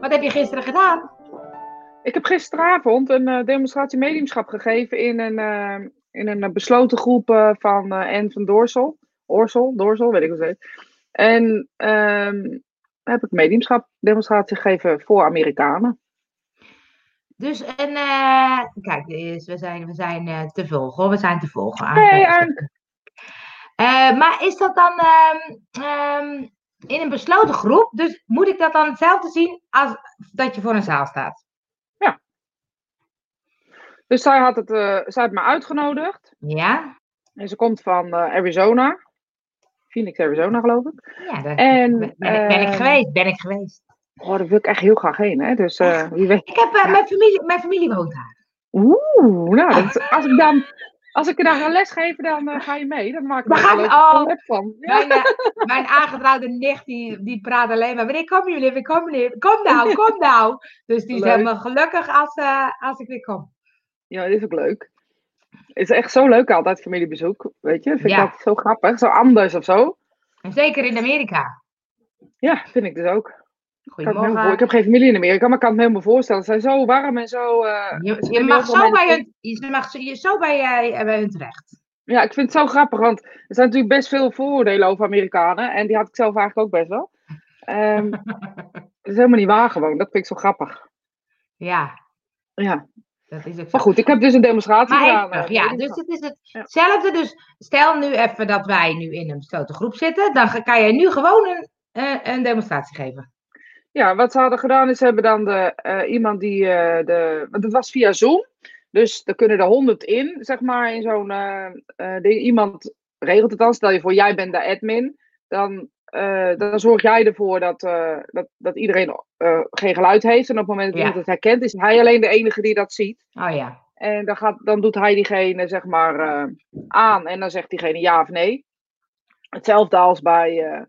Wat heb je gisteren gedaan? Ik heb gisteravond een uh, demonstratie mediumschap gegeven in een, uh, in een besloten groep uh, van Anne van Doorsel. Oorsel, Doorsel, weet ik wat het heet. En um, heb ik mediumschap demonstratie gegeven voor Amerikanen. Dus, en kijk, we zijn, we zijn te volgen hoor, we zijn te volgen. Hey, Ank. maar is dat dan um, in een besloten groep. Dus moet ik dat dan hetzelfde zien als dat je voor een zaal staat? Ja. Dus zij had, het, uh, zij had me uitgenodigd. Ja. En ze komt van uh, Arizona. Phoenix, Arizona, geloof ik. Ja, daar en, ben, ben, ben, ik ehm, geweest. Ben ik geweest. Oh, daar wil ik echt heel graag heen, hè. Dus uh, wie weet. Ik heb, mijn, familie, mijn familie woont daar. Oeh, nou, dat, als ik dan als ik je daar ga lesgeven, dan uh, ga je mee. Dan maak ik er een oh, van. Ja. Mijn, uh, mijn aangetrouwde nicht, die, die praat alleen maar. Wanneer komen jullie? Wanneer komen jullie? Kom nou, kom nou. Dus die leuk. helemaal gelukkig als, uh, als ik weer kom. Ja, dat is ook leuk. Het is echt zo leuk altijd, familiebezoek. Weet je, vind ja. ik dat zo grappig. Zo anders of zo. En zeker in Amerika. Ja, vind ik dus ook. Ik, heb geen familie in Amerika, maar ik kan het me helemaal voorstellen. Ze zijn zo warm en zo. Uh, je, je mag zo bij hun, je mag je zo bij, uh, bij hun terecht. Ja, ik vind het zo grappig, want er zijn natuurlijk best veel vooroordelen over Amerikanen. En die had ik zelf eigenlijk ook best wel. Um, dat is helemaal niet waar gewoon. Dat vind ik zo grappig. Ja. Ja. Dat is ook Maar goed, ik heb dus een demonstratie gedaan. Uh, ja, dus het is hetzelfde. Dus stel nu even dat wij nu in een besloten groep zitten. Dan kan jij nu gewoon een, een demonstratie geven. Ja, wat ze hadden gedaan is, ze hebben dan de, uh, iemand die, uh, de, want het was via Zoom, dus er kunnen er honderd in, zeg maar, in zo'n, uh, iemand regelt het dan, stel je voor, jij bent de admin, dan, dan zorg jij ervoor dat, dat, dat iedereen geen geluid heeft. En op het moment dat iemand het herkent, is hij alleen de enige die dat ziet. Oh ja. En dan, gaat, dan doet hij diegene, zeg maar, aan. En dan zegt diegene ja of nee. Hetzelfde als bij...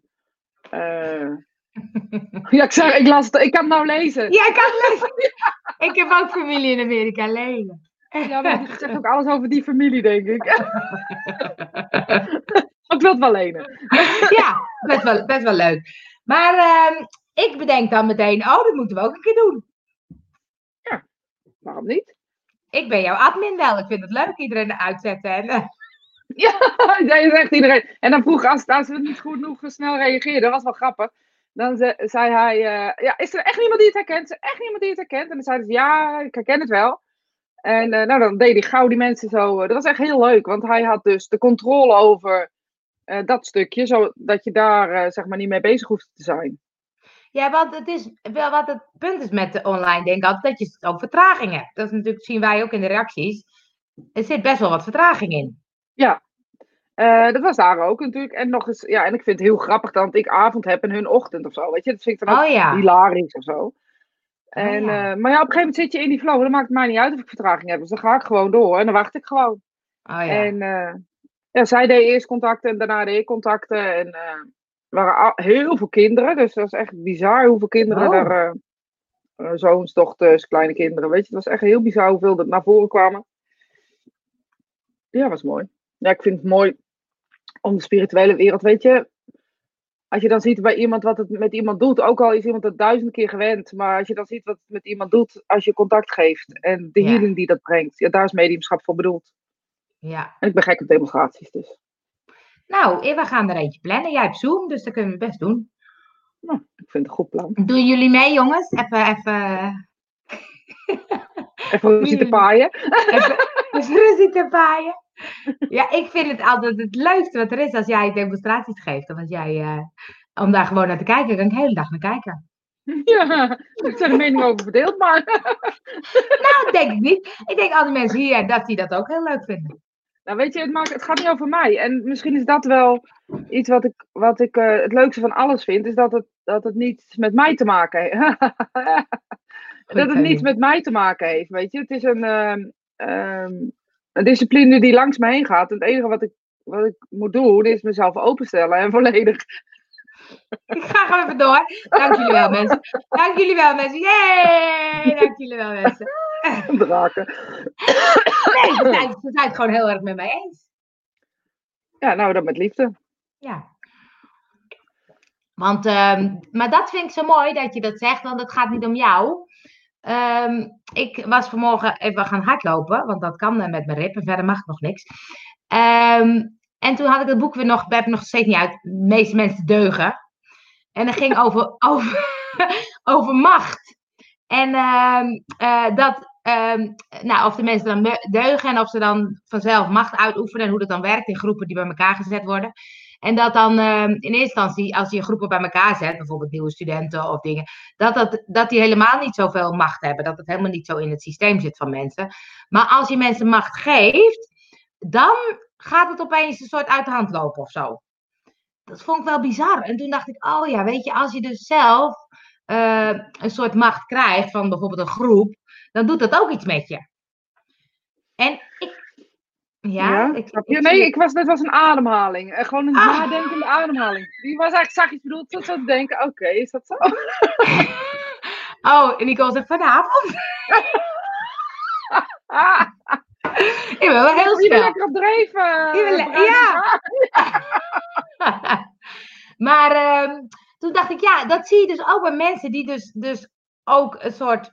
Ja, ik zeg, ik las het. Ik kan het nou lezen. Ja, ik kan het lezen. Ik heb ook familie in Amerika, Lenen. Ja, maar je zegt ook alles over die familie, denk ik. ik wil het wel lenen. Ja, best wel, best wel leuk. Maar uh, ik bedenk dan meteen, oh, dat moeten we ook een keer doen. Ja, waarom niet? Ik ben jouw admin wel. Ik vind het leuk iedereen uitzetten. En, uh... Ja, je zegt iedereen. En dan vroeg als, als we niet goed genoeg snel reageerden, dat was wel grappig. Dan zei hij, uh, ja, is er echt niemand die het herkent? Is er echt niemand die het herkent? En dan zei hij, ja, ik herken het wel. En uh, nou, dan deed hij gauw die mensen zo. Uh, dat was echt heel leuk, want hij had dus de controle over dat stukje, zodat je daar zeg maar niet mee bezig hoeft te zijn. Ja, want het is wel wat het punt is met de online, denk ik altijd, dat je ook vertraging hebt. Dat is natuurlijk, zien wij ook in de reacties. Er zit best wel wat vertraging in. Ja, uh, dat was daar ook natuurlijk. En nog eens, ja, en ik vind het heel grappig dat ik avond heb en hun ochtend of zo. Weet je, dat vind ik dan ook oh, ja. hilarisch of zo. Oh en, oh, ja. uh, maar ja, op een gegeven moment zit je in die flow. Dan maakt het mij niet uit of ik vertraging heb. Dus dan ga ik gewoon door en dan wacht ik gewoon. Oh, ja. En uh, ja, zij deed eerst contacten en daarna deed ik contacten. En er waren heel veel kinderen. Dus dat is echt bizar hoeveel kinderen oh. daar. zoons, dochters, kleine kinderen. Weet je, het was echt heel bizar hoeveel er naar voren kwamen. Ja, was mooi. Ja, ik vind het mooi om de spirituele wereld, weet je. Als je dan ziet bij iemand wat het met iemand doet, ook al is iemand het duizend keer gewend, maar als je dan ziet wat het met iemand doet als je contact geeft en de healing die dat brengt, ja, daar is mediumschap voor bedoeld. Ja. En ik ben gek op demonstraties dus. Nou, we gaan er eentje plannen. Jij hebt Zoom, dus dat kunnen we best doen. Nou, ik vind het een goed plan. Doen jullie mee, jongens? Even, even... Even ruzie te paaien. Even, even ruzie te paaien. Ja, ik vind het altijd het leukste wat er is als jij demonstraties geeft. Of als jij, uh, om daar gewoon naar te kijken, kan ik de hele dag naar kijken. Ja, ik zijn de meningen over verdeeld, maar... Nou, denk ik niet. Ik denk al die mensen hier dat die dat ook heel leuk vinden. Nou, weet je, het, maakt, het gaat niet over mij. En misschien is dat wel iets wat ik, wat ik uh, het leukste van alles vind, is dat het, dat het niets met mij te maken heeft. dat het niets met mij te maken heeft, weet je. Het is een, uh, een discipline die langs me heen gaat. En het enige wat ik, wat ik moet doen is mezelf openstellen en volledig. Ik ga gewoon even door. Dank jullie wel, mensen. Dank jullie wel, mensen. Yay! Dank jullie wel, mensen. Draken. Nee, ze zijn, ze zijn het gewoon heel erg met mij eens. Ja, nou, dat met liefde. Ja. Want, ehm, maar dat vind ik zo mooi dat je dat zegt, want het gaat niet om jou. Ehm, ik was vanmorgen even gaan hardlopen, want dat kan met mijn rib en verder mag ik nog niks. Ehm, en toen had ik het boek weer nog, heb ik nog steeds niet uit, de meeste mensen deugen. En dat ging over, over, over macht. En uh, dat, nou, of de mensen dan deugen en of ze dan vanzelf macht uitoefenen en hoe dat dan werkt in groepen die bij elkaar gezet worden. En dat dan uh, in eerste instantie, als je groepen bij elkaar zet, bijvoorbeeld nieuwe studenten of dingen, dat, dat, dat die helemaal niet zoveel macht hebben. Dat het helemaal niet zo in het systeem zit van mensen. Maar als je mensen macht geeft, dan gaat het opeens een soort uit de hand lopen of zo. Dat vond ik wel bizar. En toen dacht ik, oh ja, weet je, als je dus zelf uh, een soort macht krijgt van bijvoorbeeld een groep, dan doet dat ook iets met je. En ik ja, ik. Nee, ik was, dat was een ademhaling. Uh, gewoon een ah. nadenkende ademhaling. Die was eigenlijk, iets bedoeld, tot zo te denken, oké, is dat zo? oh, en ik was er vanavond. ik ben wel heel snel. lekker op dreven. ja. maar uh, toen dacht ik, ja, dat zie je dus ook bij mensen die dus, dus ook een soort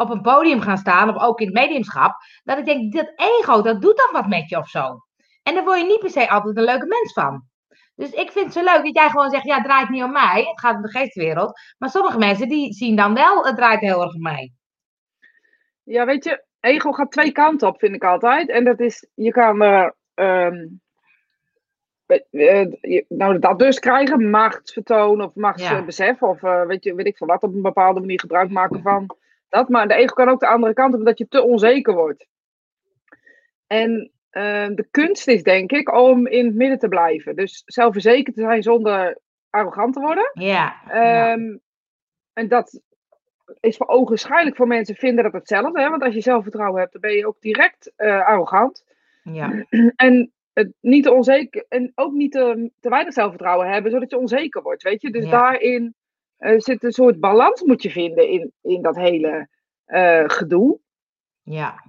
op een podium gaan staan, of ook in het mediumschap, dat ik denk, dat ego, dat doet dan wat met je of zo. En daar word je niet per se altijd een leuke mens van. Dus ik vind het zo leuk dat jij gewoon zegt, ja, het draait niet om mij, het gaat om de geestwereld. Maar sommige mensen die zien dan wel, het draait heel erg om mij. Ja, weet je, ego gaat twee kanten op, vind ik altijd. En dat is, je kan er, uh, nou, dat dus krijgen, machtsvertoon of machtsbesef, of uh, weet, je, weet ik veel wat, op een bepaalde manier gebruik maken van dat, maar de ego kan ook de andere kant op, omdat je te onzeker wordt. En uh, de kunst is, denk ik, om in het midden te blijven. Dus zelfverzekerd te zijn zonder arrogant te worden. Ja. Um, En dat is voor ogenschijnlijk voor mensen vinden dat hetzelfde. Hè? Want als je zelfvertrouwen hebt, dan ben je ook direct uh, arrogant. Ja. En het niet te onzeker en ook niet te, te weinig zelfvertrouwen hebben, zodat je onzeker wordt. Weet je? Dus ja. daarin er zit een soort balans moet je vinden in, in dat hele uh, gedoe. Ja.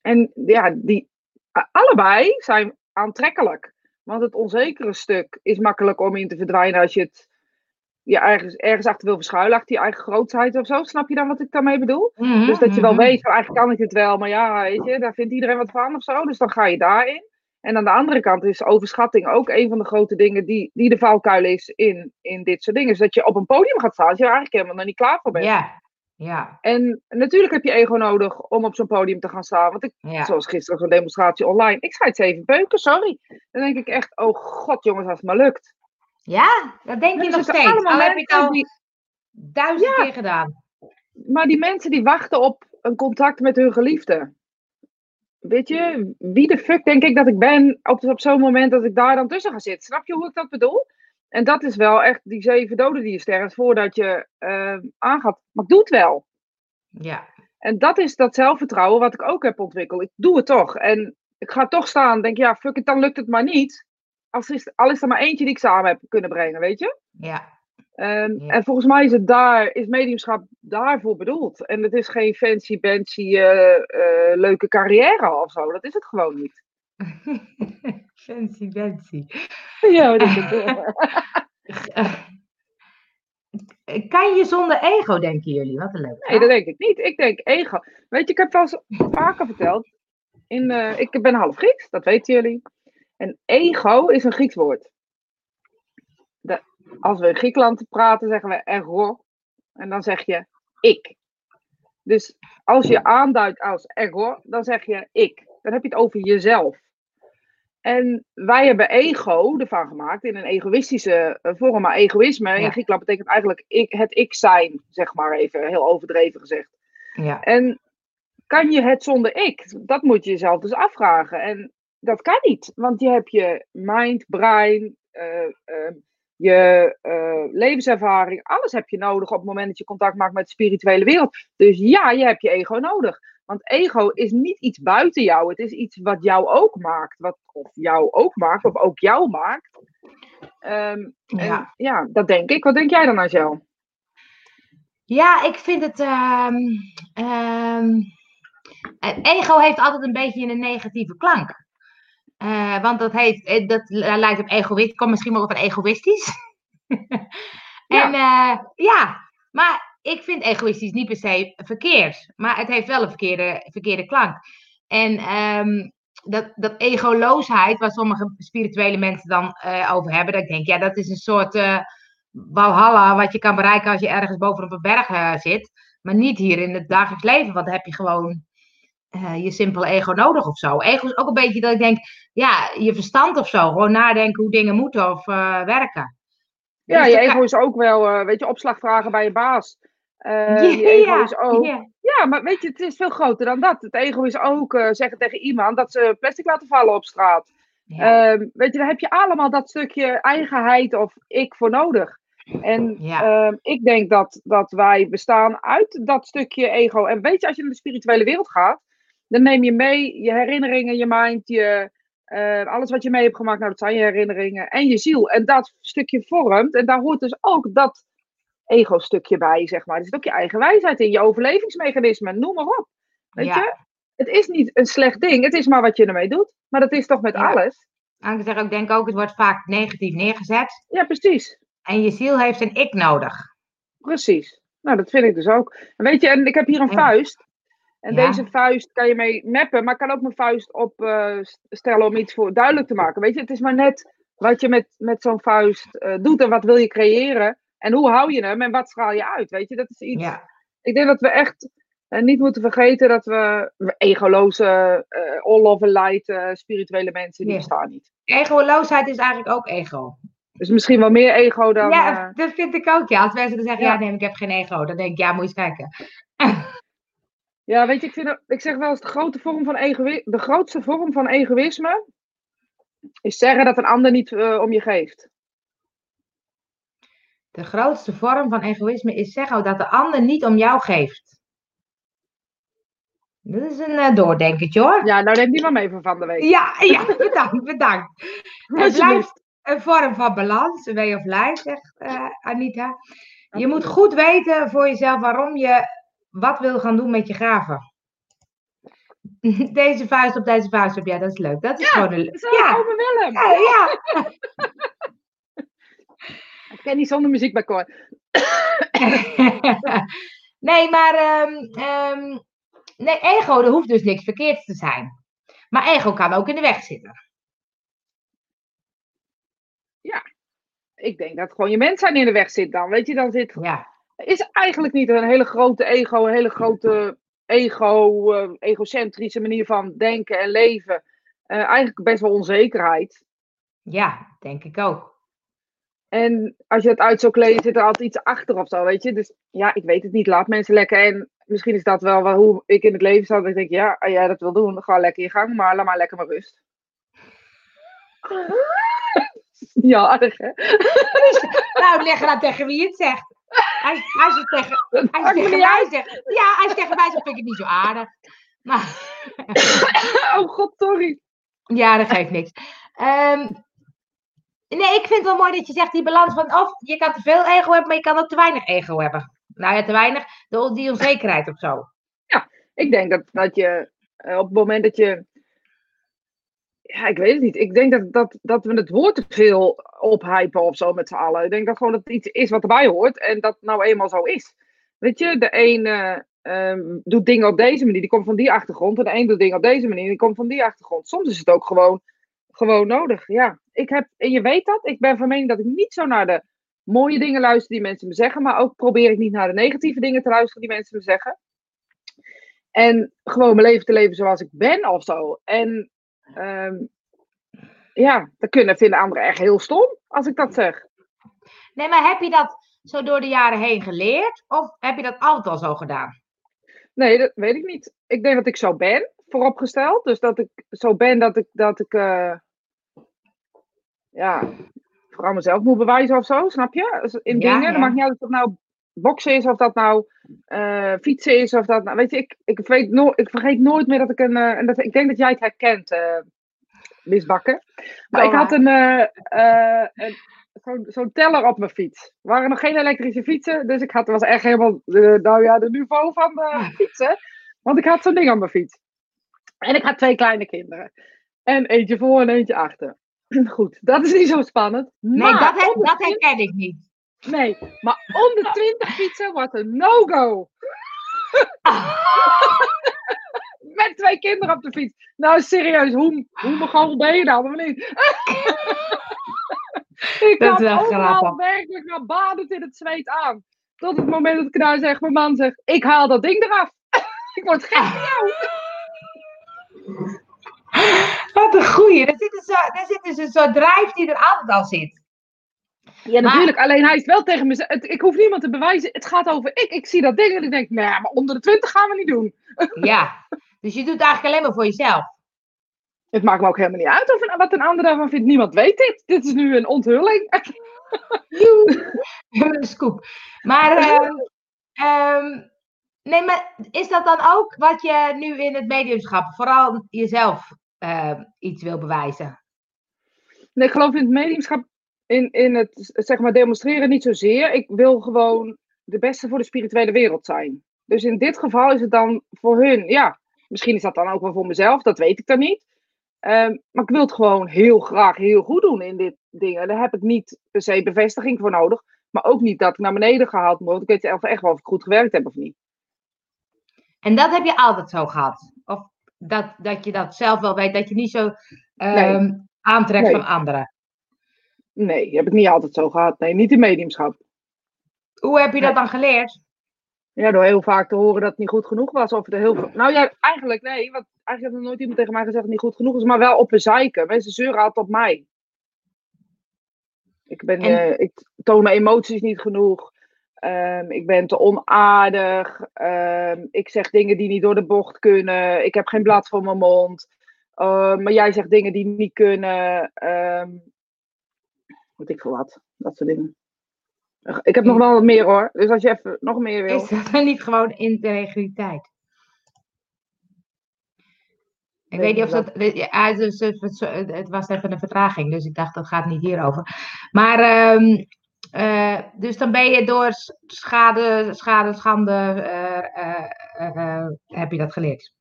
En ja, die, allebei zijn aantrekkelijk. Want het onzekere stuk is makkelijk om in te verdwijnen als je het je ergens, ergens achter wil verschuilen, achter je eigen grootheid of zo. Snap je dan wat ik daarmee bedoel? Mm -hmm, dus dat je wel mm -hmm. weet, van, eigenlijk kan ik het wel, maar ja, weet je, daar vindt iedereen wat van of zo. Dus dan ga je daarin. En aan de andere kant is overschatting ook een van de grote dingen die, die de valkuil is in, in dit soort dingen. Dus dat je op een podium gaat staan als je er eigenlijk helemaal nog niet klaar voor bent. Ja, ja. En natuurlijk heb je ego nodig om op zo'n podium te gaan staan. Want ik, ja. zoals gisteren zo'n demonstratie online, ik zei het zeven beuken, sorry. Dan denk ik echt, oh god jongens, als het maar lukt. Ja, dat denk je nog steeds. Al heb het al die... duizend ja. keer gedaan. Maar die mensen die wachten op een contact met hun geliefde weet je, wie de fuck denk ik dat ik ben op, op zo'n moment dat ik daar dan tussen ga zitten? Snap je hoe ik dat bedoel? En dat is wel echt die zeven doden die je sterft voordat je uh, aangaat. Maar ik doe het wel. Ja. En dat is dat zelfvertrouwen wat ik ook heb ontwikkeld. Ik doe het toch. En ik ga toch staan denk, ja, fuck it, dan lukt het maar niet. Als is, al is er maar eentje die ik samen heb kunnen brengen, weet je? Ja. Um, ja. En volgens mij is het daar, is mediumschap daarvoor bedoeld. En het is geen fancy, fancy, uh, uh, leuke carrière of zo. Dat is het gewoon niet. fancy, fancy. Ja, dat is het. kan je zonder ego, denken jullie? Wat een leuk. Nee, dat denk ik niet. Ik denk ego. Weet je, ik heb wel eens vaker verteld. In, uh, ik ben half Grieks, dat weten jullie. En ego is een Grieks woord. Als we in Griekenland praten, zeggen we ego. En dan zeg je ik. Dus als je aanduidt als ego, dan zeg je ik. Dan heb je het over jezelf. En wij hebben ego ervan gemaakt in een egoïstische vorm. Maar egoïsme in Griekenland betekent eigenlijk ik, het ik zijn, zeg maar even, heel overdreven gezegd. Ja. En kan je het zonder ik? Dat moet je jezelf dus afvragen. En dat kan niet, want je hebt je mind, brein, uh, uh, je uh, levenservaring, alles heb je nodig op het moment dat je contact maakt met de spirituele wereld. Dus ja, je hebt je ego nodig. Want ego is niet iets buiten jou, het is iets wat jou ook maakt. Wat of jou ook maakt, of ook jou maakt. Um, ja. En, ja, dat denk ik. Wat denk jij dan, Angel? Ja, ik vind het. Um, um, ego heeft altijd een beetje een negatieve klank. Uh, want dat, heeft, dat lijkt op egoïst, komt misschien wel op een egoïstisch. En eh, ja, maar ik vind egoïstisch niet per se verkeerd. Maar het heeft wel een verkeerde, verkeerde klank. En ehm, dat, dat egoloosheid, waar sommige spirituele mensen dan eh, over hebben, dat ik denk, ja, dat is een soort uh, walhalla wat je kan bereiken als je ergens bovenop een berg uh, zit. Maar niet hier in het dagelijks leven, want dan heb je gewoon je simpele ego nodig of zo. Ego is ook een beetje dat ik denk, ja, je verstand of zo. Gewoon nadenken hoe dingen moeten of werken. Ja, dus je ego is ook wel, weet je, opslagvragen bij je baas. Je ego is ook. Ja, maar weet je, het is veel groter dan dat. Het ego is ook zeggen tegen iemand dat ze plastic laten vallen op straat. Ja. Uh, weet je, daar heb je allemaal dat stukje eigenheid of ik voor nodig. En ja. ik denk dat, dat wij bestaan uit dat stukje ego. En weet je, als je naar de spirituele wereld gaat, dan neem je mee je herinneringen, je mind, je, alles wat je mee hebt gemaakt. Nou, dat zijn je herinneringen en je ziel. En dat stukje vormt. En daar hoort dus ook dat ego-stukje bij, zeg maar. Er zit ook je eigen wijsheid in, je overlevingsmechanismen, noem maar op. Weet je? Het is niet een slecht ding, het is maar wat je ermee doet. Maar dat is toch met alles? ik zeg ook, denk ook, het wordt vaak negatief neergezet. Ja, precies. En je ziel heeft een ik nodig. Precies. Nou, dat vind ik dus ook. En weet je, en ik heb hier een vuist. En deze vuist kan je mee mappen, maar ik kan ook mijn vuist op uh, stellen om iets voor duidelijk te maken. Weet je, het is maar net wat je met, met zo'n vuist uh, doet en wat wil je creëren. En hoe hou je hem en wat straal je uit? Weet je, dat is iets. Ja. Ik denk dat we echt uh, niet moeten vergeten dat we egoloze, uh, all of light spirituele mensen, die bestaan niet. Egoloosheid is eigenlijk ook ego. Dus misschien wel meer ego dan. Ja, dat vind ik ook. Ja, als mensen dan zeggen, ja. ja, nee, ik heb geen ego, dan denk ik, ja, moet je eens kijken. Ja, weet je, ik, vind, ik zeg wel eens de, grote vorm van de grootste vorm van egoïsme is zeggen dat een ander niet om je geeft. De grootste vorm van egoïsme is zeggen dat de ander niet om jou geeft. Dat is een uh, doordenkertje hoor. Ja, nou neem die maar mee van van de week. Ja, ja bedankt, bedankt. Het blijft een vorm van balans, een way of life, zegt uh, Anita. Je moet goed weten voor jezelf waarom je wat wil gaan doen met je graven. Deze vuist op deze vuist op, ja, dat is leuk. Dat is ja, gewoon een... Ja, over Willem. Ja, ja. Ik ken niet zonder muziek bij Cor. nee, maar um, nee, ego, er hoeft dus niks verkeerds te zijn. Maar ego kan ook in de weg zitten. Ja, ik denk dat gewoon je mens zijn in de weg zit dan. Weet je, dan zit. Ja. Is eigenlijk niet een hele grote ego, een hele grote ego, uh, egocentrische manier van denken en leven. Uh, eigenlijk best wel onzekerheid. Ja, denk ik ook. En als je het uit zou kleden, zit er altijd iets achter of zo, weet je. Dus ja, ik weet het niet. Laat mensen lekker. En misschien is dat wel hoe ik in het leven sta. Dat ik denk, ja, als jij dat wil doen, ga lekker je gang. Maar laat maar lekker maar rust. ja, aardig hè? nou, leg dan tegen wie het zegt. Als, als je tegen, als je tegen mij zegt. Ja, als je tegen mij zegt, vind ik het niet zo aardig. Maar... oh god, sorry. Ja, dat geeft niks. Um, Nee, ik vind het wel mooi dat je zegt die balans van of je kan te veel ego hebben, maar je kan ook te weinig ego hebben. Nou ja, te weinig, die onzekerheid of zo. Ja, ik denk dat, dat je eh, op het moment dat je. Ja, ik weet het niet. Ik denk dat, dat, dat we het woord te veel ophypen of zo met z'n allen. Ik denk dat gewoon dat het iets is wat erbij hoort en dat nou eenmaal zo is. Weet je, de een uh, doet dingen op deze manier, die komt van die achtergrond. En de een doet dingen op deze manier, die komt van die achtergrond. Soms is het ook gewoon gewoon nodig. Ja, ik heb, en je weet dat, ik ben van mening dat ik niet zo naar de mooie dingen luister die mensen me zeggen, maar ook probeer ik niet naar de negatieve dingen te luisteren die mensen me zeggen. En gewoon mijn leven te leven zoals ik ben of zo. En um, ja, dat kunnen vinden anderen echt heel stom als ik dat zeg. Nee, maar heb je dat zo door de jaren heen geleerd? Of heb je dat altijd al zo gedaan? Nee, dat weet ik niet. Ik denk dat ik zo ben, vooropgesteld. Dus dat ik zo ben dat ik, dat ik uh, ja, vooral mezelf moet bewijzen of zo, snap je? Dus in dingen, ja. dan maakt niet uit of dat nou boksen is, of dat nou uh, fietsen is, of dat nou, weet je, ik, ik, weet no ik vergeet nooit meer dat ik een, uh, en dat, ik denk dat jij het herkent, Miss Bakker. Maar ik had een, een zo'n zo teller op mijn fiets. Er waren nog geen elektrische fietsen, dus ik had, was echt helemaal, nou ja, de niveau van de fietsen. Want ik had zo'n ding op mijn fiets. En ik had twee kleine kinderen. En eentje voor en eentje achter. Goed, dat is niet zo spannend. Nee, dat, dat herken ik niet. Nee, maar onder 20 fietsen was een no-go. Met twee kinderen op de fiets. Nou, serieus, hoe, hoe begon ben je dan, of niet? ik Dat had is wel overal grappig. werkelijk maar badend in het zweet aan. Tot het moment dat ik nou zeg, mijn man zegt, ik haal dat ding eraf. ik word gek van jou. Wat een goeie. Daar zit, dus zo, daar zit dus een soort drijf die er altijd al zit. Ja, natuurlijk. Alleen hij is wel tegen me. Ik hoef niemand te bewijzen. Het gaat over ik. Ik zie dat ding en ik denk, nee, maar onder de 20 gaan we niet doen. Ja. Dus je doet het eigenlijk alleen maar voor jezelf. Het maakt me ook helemaal niet uit of een, wat een ander daarvan vindt. Niemand weet dit. Dit is nu een onthulling. Een scoop. Maar, ehm, ehm, nee, maar is dat dan ook wat je nu in het mediumschap, vooral jezelf, ehm, iets wil bewijzen? Nee, ik geloof in het mediumschap, in, in het zeg maar demonstreren niet zozeer. Ik wil gewoon de beste voor de spirituele wereld zijn. Dus in dit geval is het dan voor hun, ja, misschien is dat dan ook wel voor mezelf, dat weet ik dan niet. Ehm, maar ik wil het gewoon heel graag heel goed doen in dit ding. En daar heb ik niet per se bevestiging voor nodig. Maar ook niet dat ik naar beneden gehaald word. Ik weet zelf echt wel of ik goed gewerkt heb of niet. En dat heb je altijd zo gehad? Of dat, dat je dat zelf wel weet, dat je niet zo ehm, aantrekt Nee. van anderen? Nee, heb ik niet altijd zo gehad. Nee, niet in mediumschap. Hoe heb je dat dan geleerd? Ja, door heel vaak te horen dat het niet goed genoeg was. Of er heel veel... Nou ja, eigenlijk nee. Want eigenlijk heeft nog nooit iemand tegen mij gezegd dat het niet goed genoeg is. Maar wel op een zeiken. Mensen zeuren altijd op mij. Ik, ben, En- eh, ik toon mijn emoties niet genoeg. Ehm, ik ben te onaardig. Ehm, ik zeg dingen die niet door de bocht kunnen. Ik heb geen blad voor mijn mond. Ehm, maar jij zegt dingen die niet kunnen. Weet ik veel wat. Dat soort dingen. Ik heb nog wel wat meer hoor. Dus als je even nog meer wil. Is dat dan niet gewoon integriteit? Ik weet niet of dat-. Ja, het, was even een vertraging, dus ik dacht dat gaat niet hierover. Maar, ehm, eh, dus dan ben je door schade, schade schande, eh, eh, heb je dat geleerd.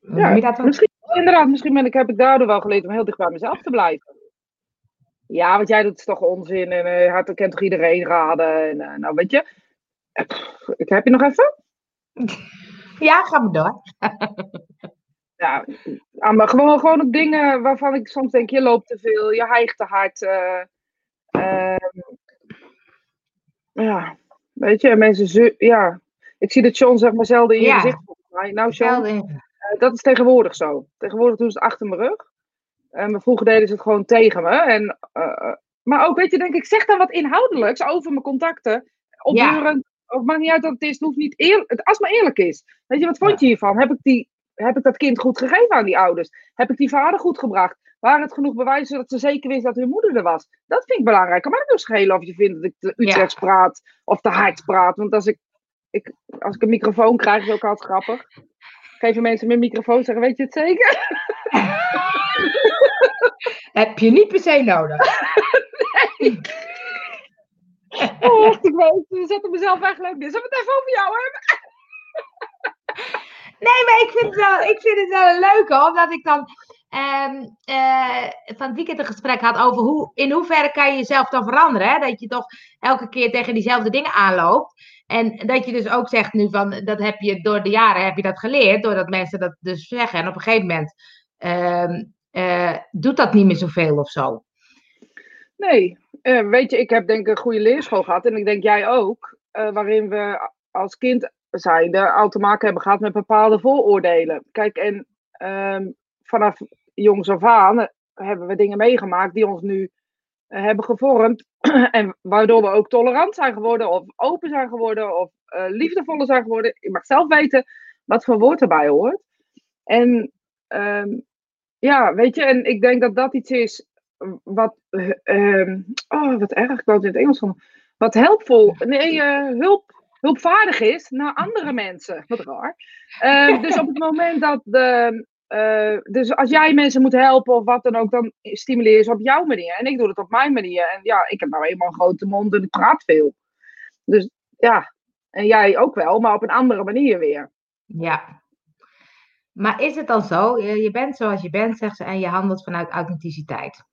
Ja, je dat? Misschien, inderdaad, misschien ben ik, heb ik daardoor wel geleerd om heel dicht bij mezelf te blijven. Ja, wat jij doet is toch onzin en eh hij kent toch iedereen raden. En, eh, nou, weet je, Eh, pff, ik heb je nog even? Ja, ga maar door. Ja, ah, maar gewoon, gewoon op dingen waarvan ik soms denk, je loopt te veel, je hijgt te hard. eh, ehm, ja, weet je, mensen, ja. Ik zie dat John zeg maar zelden in je Ja. gezicht mij. Nou, John. Eh, dat is tegenwoordig zo. Tegenwoordig doen ze het achter mijn rug. En maar vroeger deden ze het gewoon tegen me. En, eh, maar ook, weet je, denk ik, zeg dan wat inhoudelijks over mijn contacten. Opbeurend. Of maakt niet uit wat het is. Het hoeft niet eerlijk. Het, als het maar eerlijk is. Weet je, wat vond je hiervan? Heb ik, die, heb ik dat kind goed gegeven aan die ouders? Heb ik die vader goed gebracht? Waren het genoeg bewijzen zodat ze zeker wist dat hun moeder er was? Dat vind ik belangrijk. Kan mij dus schelen of je vindt dat ik te Utrechts praat of te hard praat. Want als ik, ik, als ik een microfoon krijg, is het ook altijd grappig. Geven mensen mijn microfoon zeggen, weet je het zeker? Heb je niet per se nodig. Oh, echt, ik weet, we zetten mezelf eigenlijk neer. Zullen we het even over jou hebben? Nee, maar ik vind het wel, ik vind het wel een leuke, omdat ik dan ehm, eh, van het weekend een gesprek had over hoe, in hoeverre kan je jezelf dan veranderen. Hè? Dat je toch elke keer tegen diezelfde dingen aanloopt. En dat je dus ook zegt nu van, dat heb je door de jaren heb je dat geleerd, doordat mensen dat dus zeggen. En op een gegeven moment ehm, eh, doet dat niet meer zoveel of zo. Nee, eh, weet je, ik heb denk ik een goede leerschool gehad. En ik denk jij ook. eh, waarin we als kind zijnde al te maken hebben gehad met bepaalde vooroordelen. Kijk, en ehm, vanaf jongs af aan hebben we dingen meegemaakt die ons nu hebben gevormd. en waardoor we ook tolerant zijn geworden, of open zijn geworden, of eh, liefdevoller zijn geworden. Je mag zelf weten wat voor woord erbij hoort. En ehm, ja, weet je, en ik denk dat dat iets is wat, eh, ehm, oh, wat erg, ik wou het in het Engels van, wat helpvol, nee, eh, hulp, hulpvaardig is naar andere mensen. Wat raar. Ehm, dus op het moment dat de, eh, dus als jij mensen moet helpen of wat dan ook, dan stimuleer je ze op jouw manier. En ik doe het op mijn manier. En ja, ik heb nou eenmaal een grote mond en ik praat veel. Dus ja, en jij ook wel, maar op een andere manier weer. Ja. Maar is het dan zo, je bent zoals je bent, zegt ze, en je handelt vanuit authenticiteit.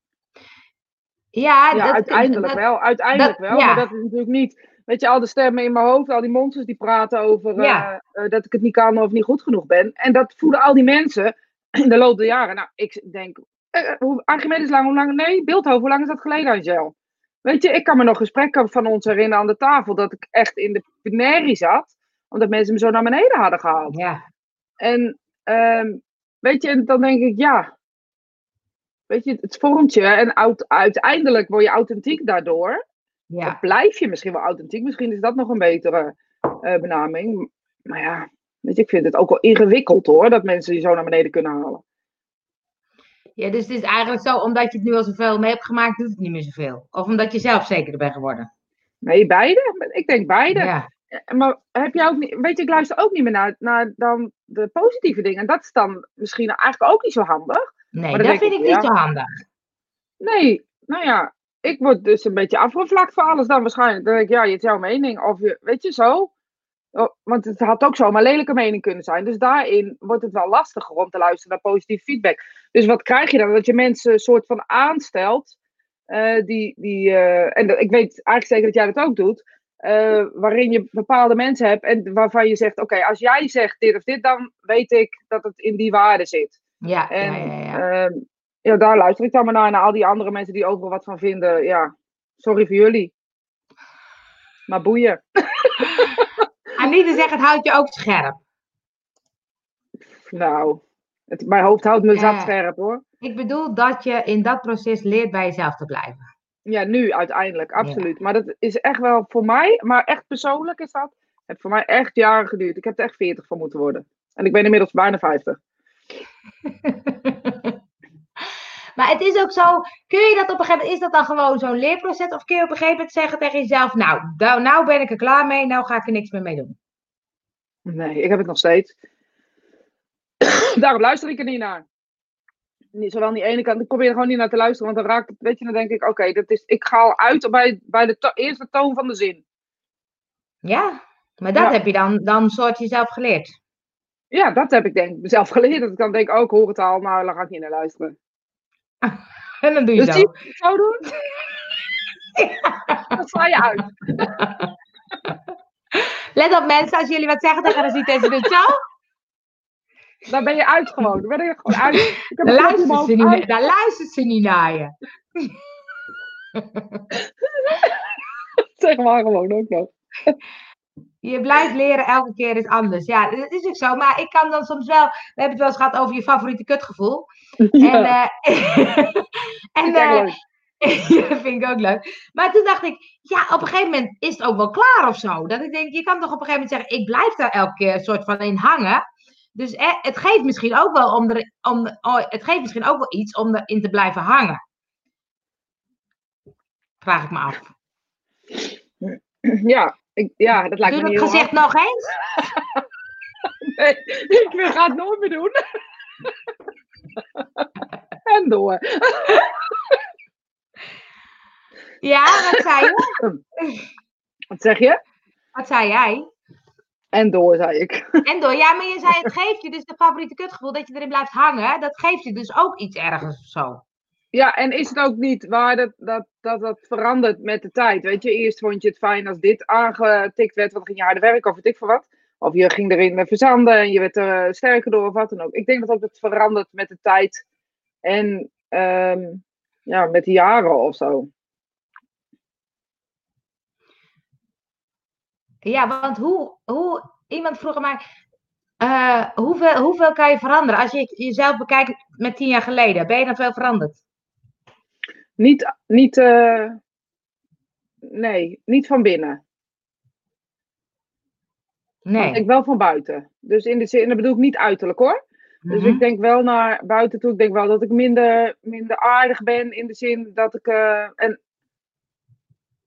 Ja, Ja, dat- uiteindelijk dat- wel. Uiteindelijk dat- wel. ja. Maar dat is natuurlijk niet. Weet je, al de stemmen in mijn hoofd, al die monsters die praten over Ja. eh, eh, dat ik het niet kan of niet goed genoeg ben. En dat voelen al die mensen in de loop der jaren. Nou, ik denk, eh, hoe, Archimedes lang, hoe lang? Nee, Beeldhoven, hoe lang is dat geleden, Angel? Weet je, ik kan me nog gesprekken van ons herinneren aan de tafel dat ik echt in de penerie zat, omdat mensen me zo naar beneden hadden gehaald. Ja, En ehm, weet je, en dan denk ik, ja. Weet je, het vormt je en oud- uiteindelijk word je authentiek daardoor. ja. Blijf je misschien wel authentiek. Misschien is dat nog een betere eh, benaming. Maar ja, weet je, ik vind het ook wel ingewikkeld hoor, dat mensen je zo naar beneden kunnen halen. ja, dus het is eigenlijk zo, omdat je het nu al zoveel mee hebt gemaakt, doet het niet meer zoveel. Of omdat je zelf zekerder bent geworden. Nee, beide? Ik denk beide. Ja, Maar heb jij ook niet, weet je, ik luister ook niet meer naar, naar dan de positieve dingen. En dat is dan misschien eigenlijk ook niet zo handig. nee, dat vind ik, ik niet ja. zo handig. Nee, nou ja, ik word dus een beetje afgevlakt voor alles dan waarschijnlijk. Dan denk ik, ja, het is jouw mening. Of je, weet je, zo. Oh, Want het had ook zomaar lelijke mening kunnen zijn. Dus daarin wordt het wel lastiger om te luisteren naar positieve feedback. Dus wat krijg je dan? Dat je mensen een soort van aanstelt. eh, die, die, eh, en ik weet eigenlijk zeker dat jij dat ook doet. eh, waarin je bepaalde mensen hebt en waarvan je zegt: Oké, als jij zegt dit of dit, dan weet ik dat het in die waarde zit. Ja, En ja, ja, ja. ehm, ja, daar luister ik dan maar naar. Naar al die andere mensen die overal wat van vinden. Ja, sorry voor jullie. Maar boeien. Anita zegt, het houdt je ook scherp. Nou, het, mijn hoofd houdt me Ja. zat scherp hoor. Ik bedoel dat je in dat proces leert bij jezelf te blijven. Ja, nu uiteindelijk, absoluut. Maar dat is echt wel voor mij, maar echt persoonlijk is dat. Het voor mij echt jaren geduurd. Ik heb er echt 40 van moeten worden. En ik ben inmiddels bijna 50. maar het is ook zo, kun je dat op een gegeven moment, is dat dan gewoon zo'n leerproces? Of kun je op een gegeven moment zeggen tegen jezelf, nou, nou, nou ben ik er klaar mee, nou ga ik er niks meer mee doen. Nee, ik heb het nog steeds. Daarom luister ik er niet naar. Niet, zowel aan die ene kant, ik probeer er gewoon niet naar te luisteren, want dan raakt het, weet je, dan denk ik, oké, dat is, ik ga al uit bij, bij de to- eerste toon van de zin. Ja, maar dat Ja. heb je dan, dan soort jezelf geleerd. Ja, dat heb ik denk mezelf geleerd. Dat ik dan denk, oh, ik hoor het al, maar daar ga ik niet naar luisteren. En dan doe je Dus zo. zie je het zo doen? Dan sla je uit. Let op mensen, als jullie wat zeggen tegen Rosita en ze doet zo, Dan ben je uit gewoon. Dan ben je gewoon uit. Ik heb dan luistert, ze niet, Uit. dan luistert ze niet naar je. Zeg maar gewoon ook nog. Je blijft leren, elke keer is anders. Ja, dat is ook zo. Maar ik kan dan soms wel... We hebben het wel eens gehad over je favoriete kutgevoel. En, Ja, eh, en dat vind ik ook leuk. Maar toen dacht ik, ja, op een gegeven moment is het ook wel klaar of zo. Dat ik denk, je kan toch op een gegeven moment zeggen, ik blijf daar elke keer soort van in hangen. Dus eh, het geeft misschien ook wel om er, om, oh, het geeft misschien ook wel iets om erin te blijven hangen. Vraag ik me af. Ja, ik, ja, dat lijkt Doe me niet dat heel gezicht nog eens? Nee, ik ga het nooit meer doen. en door. Ja, wat zei je? Wat zeg je? Wat zei jij? En door, zei ik. En door, ja, maar je zei het geeft je dus de favoriete kutgevoel dat je erin blijft hangen. Dat geeft je dus ook iets ergens of zo. Ja, en is het ook niet waar dat dat, dat dat verandert met de tijd? Weet je, eerst vond je het fijn als dit aangetikt werd, want dan ging je harder werken of weet ik veel wat. Of je ging erin verzanden en je werd er sterker door of wat dan ook. Ik denk dat ook dat verandert met de tijd en ehm, ja, met de jaren of zo. Ja, want hoe, hoe iemand vroeg mij, eh, hoeveel, hoeveel kan je veranderen? Als je jezelf bekijkt met tien jaar geleden, ben je dan veel veranderd? Niet, niet, eh, nee, niet van binnen. Nee. Ik denk wel van buiten. Dus in de zin, en dat bedoel ik niet uiterlijk hoor. Dus Mhm. ik denk wel naar buiten toe. Ik denk wel dat ik minder, minder aardig ben in de zin dat ik. eh, en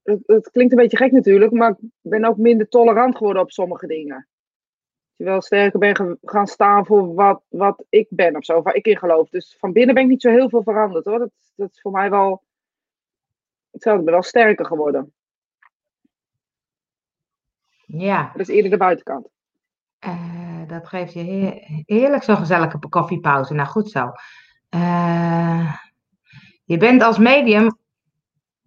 het, het klinkt een beetje gek natuurlijk, maar ik ben ook minder tolerant geworden op sommige dingen. Terwijl sterker ben gaan staan voor wat, wat ik ben of zo, waar ik in geloof. Dus van binnen ben ik niet zo heel veel veranderd hoor. Dat, dat is voor mij wel. Hetzelfde, ik ben wel sterker geworden. Ja, Dat is eerder de buitenkant. eh, dat geeft je heer- heerlijk zo'n gezellige koffiepauze. Nou, goed zo. Eh, je bent als medium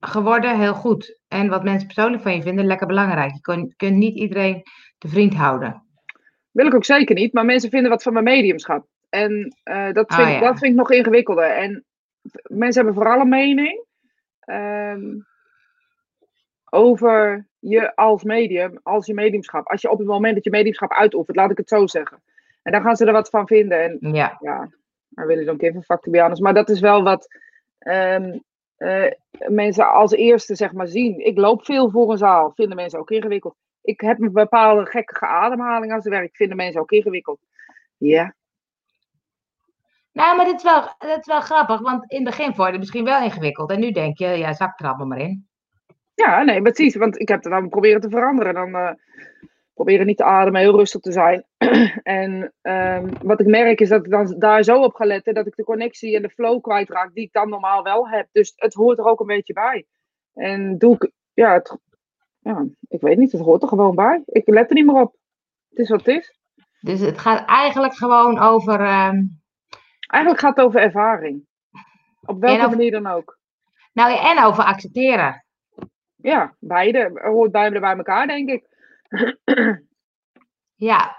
geworden, heel goed. En wat mensen persoonlijk van je vinden, lekker belangrijk. Je kunt, kunt niet iedereen te vriend houden. Wil ik ook zeker niet, maar mensen vinden wat van mijn mediumschap. En uh, dat, vind, Oh, ja. dat vind ik nog ingewikkelder. En mensen hebben vooral een mening ehm, over je als medium, als je mediumschap. Als je op het moment dat je mediumschap uitoefent, laat ik het zo zeggen. En dan gaan ze er wat van vinden. En Ja, ja, I really don't give a fuck to be honest. Maar dat is wel wat ehm, eh, mensen als eerste zeg maar zien. Ik loop veel voor een zaal, vinden mensen ook ingewikkeld. Ik heb een bepaalde gekke ademhaling als werk, vinden mensen ook ingewikkeld. Ja, nou, maar dit is, wel, dit is wel grappig, want in het begin vond je het misschien wel ingewikkeld. En nu denk je, ja, zak er allemaal maar in. ja, nee, precies. Want ik heb het dan proberen te veranderen. Dan eh, proberen niet te ademen, heel rustig te zijn. en ehm, wat ik merk is dat ik dan daar zo op ga letten dat ik de connectie en de flow kwijtraak die ik dan normaal wel heb. Dus het hoort er ook een beetje bij. En doe ik, ja, het, ja, ik weet niet, het hoort er gewoon bij. Ik let er niet meer op. Het is wat het is. Dus het gaat eigenlijk gewoon over. ehm, Eigenlijk gaat het over ervaring. Op welke over- manier dan ook. nou ja, en over accepteren. Ja, beide. Hoort bij elkaar, denk ik. Ja.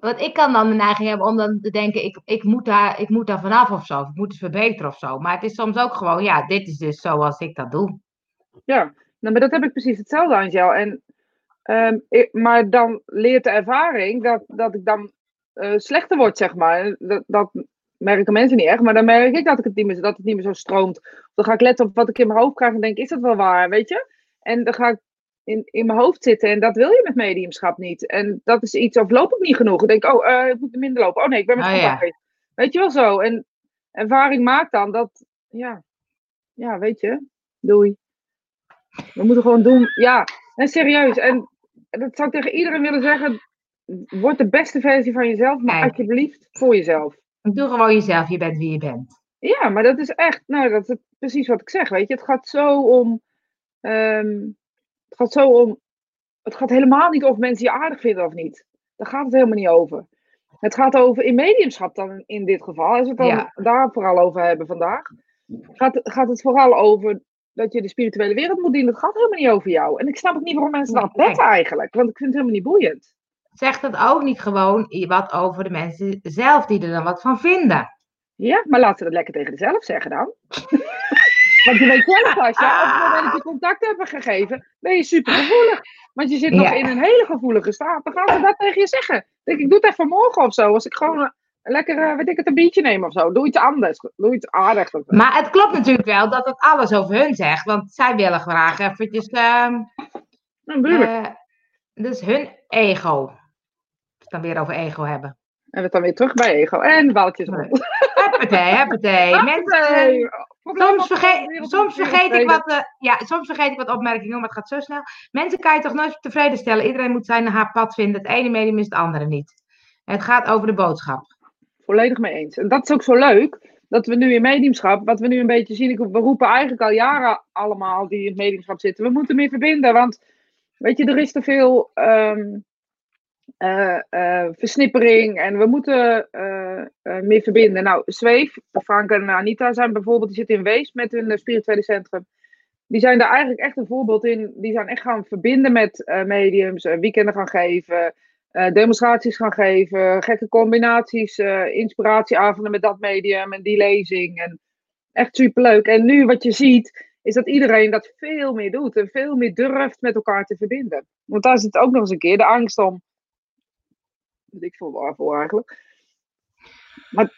Want ik kan dan de neiging hebben om dan te denken, ik, ik, moet, daar, ik moet daar vanaf of zo. Of ik moet het verbeteren of zo. Maar het is soms ook gewoon, ja, dit is dus zoals ik dat doe. Ja, nou, maar dat heb ik precies hetzelfde, Angel. En, ehm, ik- maar dan leert de ervaring dat, dat ik dan eh, slechter word, zeg maar. Dat, dat merken mensen niet echt, maar dan merk ik dat, ik het niet meer, dat het niet meer zo stroomt. Dan ga ik letten op wat ik in mijn hoofd krijg en denk, is dat wel waar, weet je? En dan ga ik in, in mijn hoofd zitten en dat wil je met mediumschap niet. En dat is iets, of loop ik niet genoeg? Dan denk ik, oh, eh, ik moet minder lopen. Oh nee, ik ben met Oh, ja. Weet je wel zo? En ervaring maakt dan dat, ja, ja, weet je, doei. We moeten gewoon doen. Ja, en serieus. En dat zou ik tegen iedereen willen zeggen. Word de beste versie van jezelf, maar Kijk. alsjeblieft voor jezelf. Doe gewoon jezelf, je bent wie je bent. Ja, maar dat is echt, nou, dat is precies wat ik zeg, weet je. Het gaat zo om, ehm, het gaat zo om, het gaat helemaal niet of mensen je aardig vinden of niet. Daar gaat het helemaal niet over. Het gaat over, in mediumschap dan in dit geval, als we het dan Ja. daar vooral over hebben vandaag, gaat, gaat het vooral over dat je de spirituele wereld moet dienen. Het gaat helemaal niet over jou. En ik snap ook niet waarom mensen dat letten eigenlijk, want ik vind het helemaal niet boeiend. Zegt dat ook niet gewoon wat over de mensen zelf die er dan wat van vinden? Ja, maar laat ze dat lekker tegen zichzelf zeggen dan. Want je weet zelf, Asja, op het moment dat je contact hebt gegeven, ben je super gevoelig. Want je zit nog Ja. in een hele gevoelige staat. Dan gaan ze dat tegen je zeggen. Dan denk ik, ik doe het even morgen of zo. Als ik gewoon eh, lekker, eh, weet ik het, een biertje neem of zo. Doe iets anders. Doe iets aardigs. Maar het klopt natuurlijk wel dat het alles over hun zegt. Want zij willen graag eventjes... ehm Nou, tuurlijk. eh, dus hun ego. Als we het dan weer over ego hebben. En we dan weer terug bij ego. En balletjes Nee. Huppatee, huppatee. Mensen, soms, vergeet, soms vergeet ik wat, eh, ja, soms vergeet ik wat opmerkingen, maar het gaat zo snel. Mensen kan je toch nooit tevreden stellen. Iedereen moet zijn haar pad vinden. Het ene medium is het andere niet. Het gaat over de boodschap. Volledig mee eens. En dat is ook zo leuk. Dat we nu in mediumschap, wat we nu een beetje zien. ik- We roepen eigenlijk al jaren allemaal die in het mediumschap zitten. We moeten meer verbinden. Want weet je, er is te veel ehm, eh, eh, versnippering. En we moeten eh, eh, meer verbinden. Nou, Zweef, Frank en Anita zijn bijvoorbeeld, die zitten in Wees met hun eh, spirituele centrum. Die zijn daar eigenlijk echt een voorbeeld in. Die zijn echt gaan verbinden met eh, mediums, eh, weekenden gaan geven eh, demonstraties gaan geven, gekke combinaties, eh, inspiratieavonden met dat medium en die lezing. En echt superleuk. En nu wat je ziet, is dat iedereen dat veel meer doet en veel meer durft met elkaar te verbinden. Want daar zit ook nog eens een keer de angst om. Weet ik veel waarvoor eigenlijk. Maar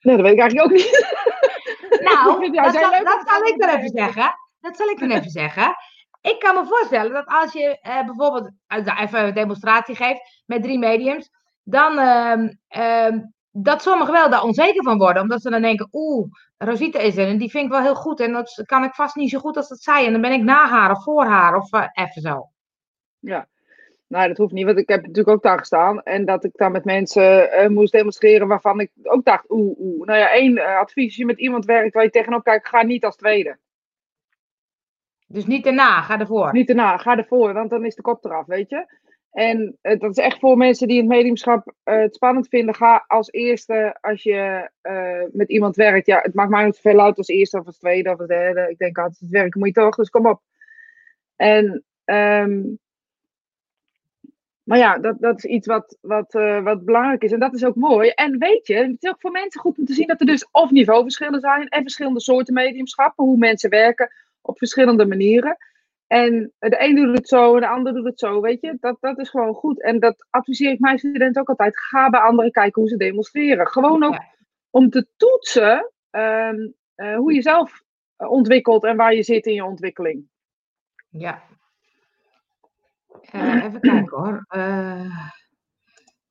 nee, dat weet ik eigenlijk ook niet. Nou, Ja, dat, zal, dat zal ik dan even zeggen. Dat zal ik dan even zeggen. Ik kan me voorstellen dat als je eh, bijvoorbeeld eh, even een demonstratie geeft met drie mediums, dan ehm, ehm, dat sommigen wel daar onzeker van worden, omdat ze dan denken, oeh, Rosita is er en die vind ik wel heel goed en dat kan ik vast niet zo goed als dat zij en dan ben ik na haar of voor haar of eh, even zo. Ja. Nou, dat hoeft niet, want ik heb natuurlijk ook daar gestaan. En dat ik dan met mensen eh, moest demonstreren waarvan ik ook dacht, oeh, oeh. Nou ja, één eh, advies, als je met iemand werkt waar je tegenop kijkt, ga niet als tweede. Dus niet erna, ga ervoor. Niet erna, ga ervoor, want dan is de kop eraf, weet je. En uh, dat is echt voor mensen die het mediumschap uh, het spannend vinden. Ga als eerste, als je uh, met iemand werkt. Ja, het maakt mij niet zoveel uit als eerste of als tweede of als derde. Ik denk altijd, het werken moet je toch, dus kom op. En, um, maar ja, dat, dat is iets wat, wat, wat belangrijk is. En dat is ook mooi. En weet je, het is ook voor mensen goed om te zien dat er dus of niveauverschillen zijn. En verschillende soorten mediumschappen. Hoe mensen werken op verschillende manieren. En de een doet het zo en de ander doet het zo, weet je. Dat, dat is gewoon goed. En dat adviseer ik mijn studenten ook altijd. Ga bij anderen kijken hoe ze demonstreren. Gewoon ook om te toetsen um, uh, hoe je zelf ontwikkelt en waar je zit in je ontwikkeling. Ja. Uh, even kijken hoor. Uh,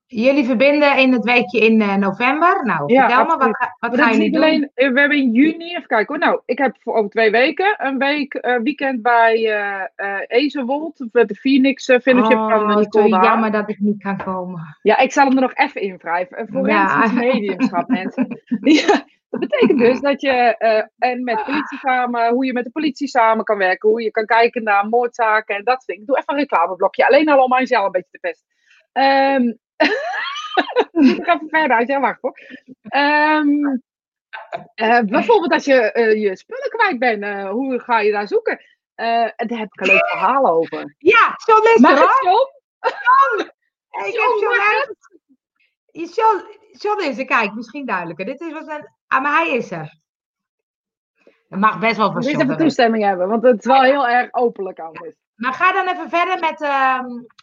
Jullie verbinden in het weekje in uh, november. Nou, ja, vertel me, wat, ga, wat gaan jullie doen? Alleen, we hebben in juni, even kijken hoor. Nou, ik heb voor over twee weken een week weekend bij uh, Ezenwold. Met de Phoenix Fellowship oh, van Nicole jammer dat ik niet kan komen. Ja, ik zal hem er nog even in wrijven. Forensisch ja. mediumschap, mensen. ja, dat betekent dus dat je en met politie samen, hoe je met de politie samen kan werken. Hoe je kan kijken naar moordzaken en dat soort dingen. Doe even een reclameblokje. Alleen al om mijzelf een beetje te pesten. Um, ik ga even verder uit, ja, wacht hoor. Um, uh, bijvoorbeeld als je uh, je spullen kwijt bent, hoe ga je daar zoeken? en daar heb ik een leuk verhaal over. Ja, zo is Mag er John? John! Ik John, John, John is er, kijk, misschien duidelijker. Dit is wat een, ah, maar hij is er. Dat mag best wel van John. even toestemming hebben, want het is wel heel erg openlijk anders. Maar ga dan even verder met uh,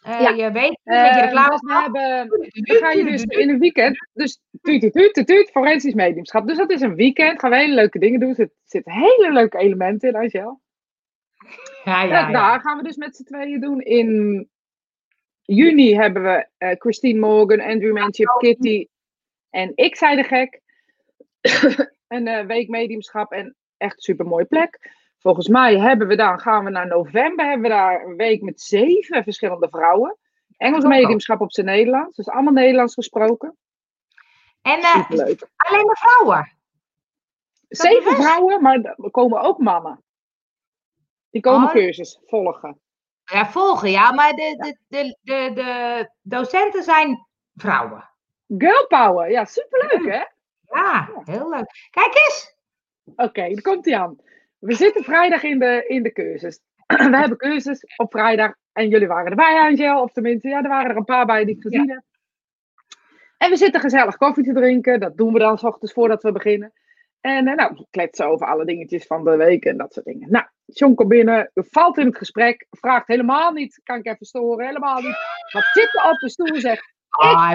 uh, Ja. je week, met je reclame. dus we, hebben, we gaan je dus in een weekend, dus tuut, tuut, tuut, tuut, tuut, forensisch mediumschap. Dus dat is een weekend, gaan we hele leuke dingen doen. Er zitten zit hele leuke elementen in, Angel. Ja, Ja, ja, ja. Daar gaan we dus met z'n tweeën doen. In juni hebben we eh, Christine Morgan, Andrew Manship, Kitty en ik zei de gek. een eh, week mediumschap en echt super mooie plek. Volgens mij hebben we dan, gaan we naar november, hebben we daar een week met zeven verschillende vrouwen. Engels mediumschap op zijn Nederlands. Dus allemaal Nederlands gesproken. En uh, Superleuk. alleen maar vrouwen. Zeven vrouwen, maar er komen ook mannen. Die komen Oh. cursus volgen. Ja, volgen, ja. Maar de, de, de, de, de docenten zijn vrouwen. Girl power, ja, superleuk hè? Ja, heel leuk. Kijk eens. Oké, daar komt hij aan. We zitten vrijdag in de, in de cursus. We hebben cursus op vrijdag. En jullie waren erbij, Angel. Of tenminste, ja, er waren er een paar bij die ik gezien heb. En we zitten gezellig koffie te drinken. Dat doen we dan s ochtends voordat we beginnen. En eh, nou, we kletsen over alle dingetjes van de week en dat soort dingen. Nou, John komt binnen, valt in het gesprek. Vraagt helemaal niet, kan ik even storen? Helemaal niet. Wat zit er op de stoel? Zegt,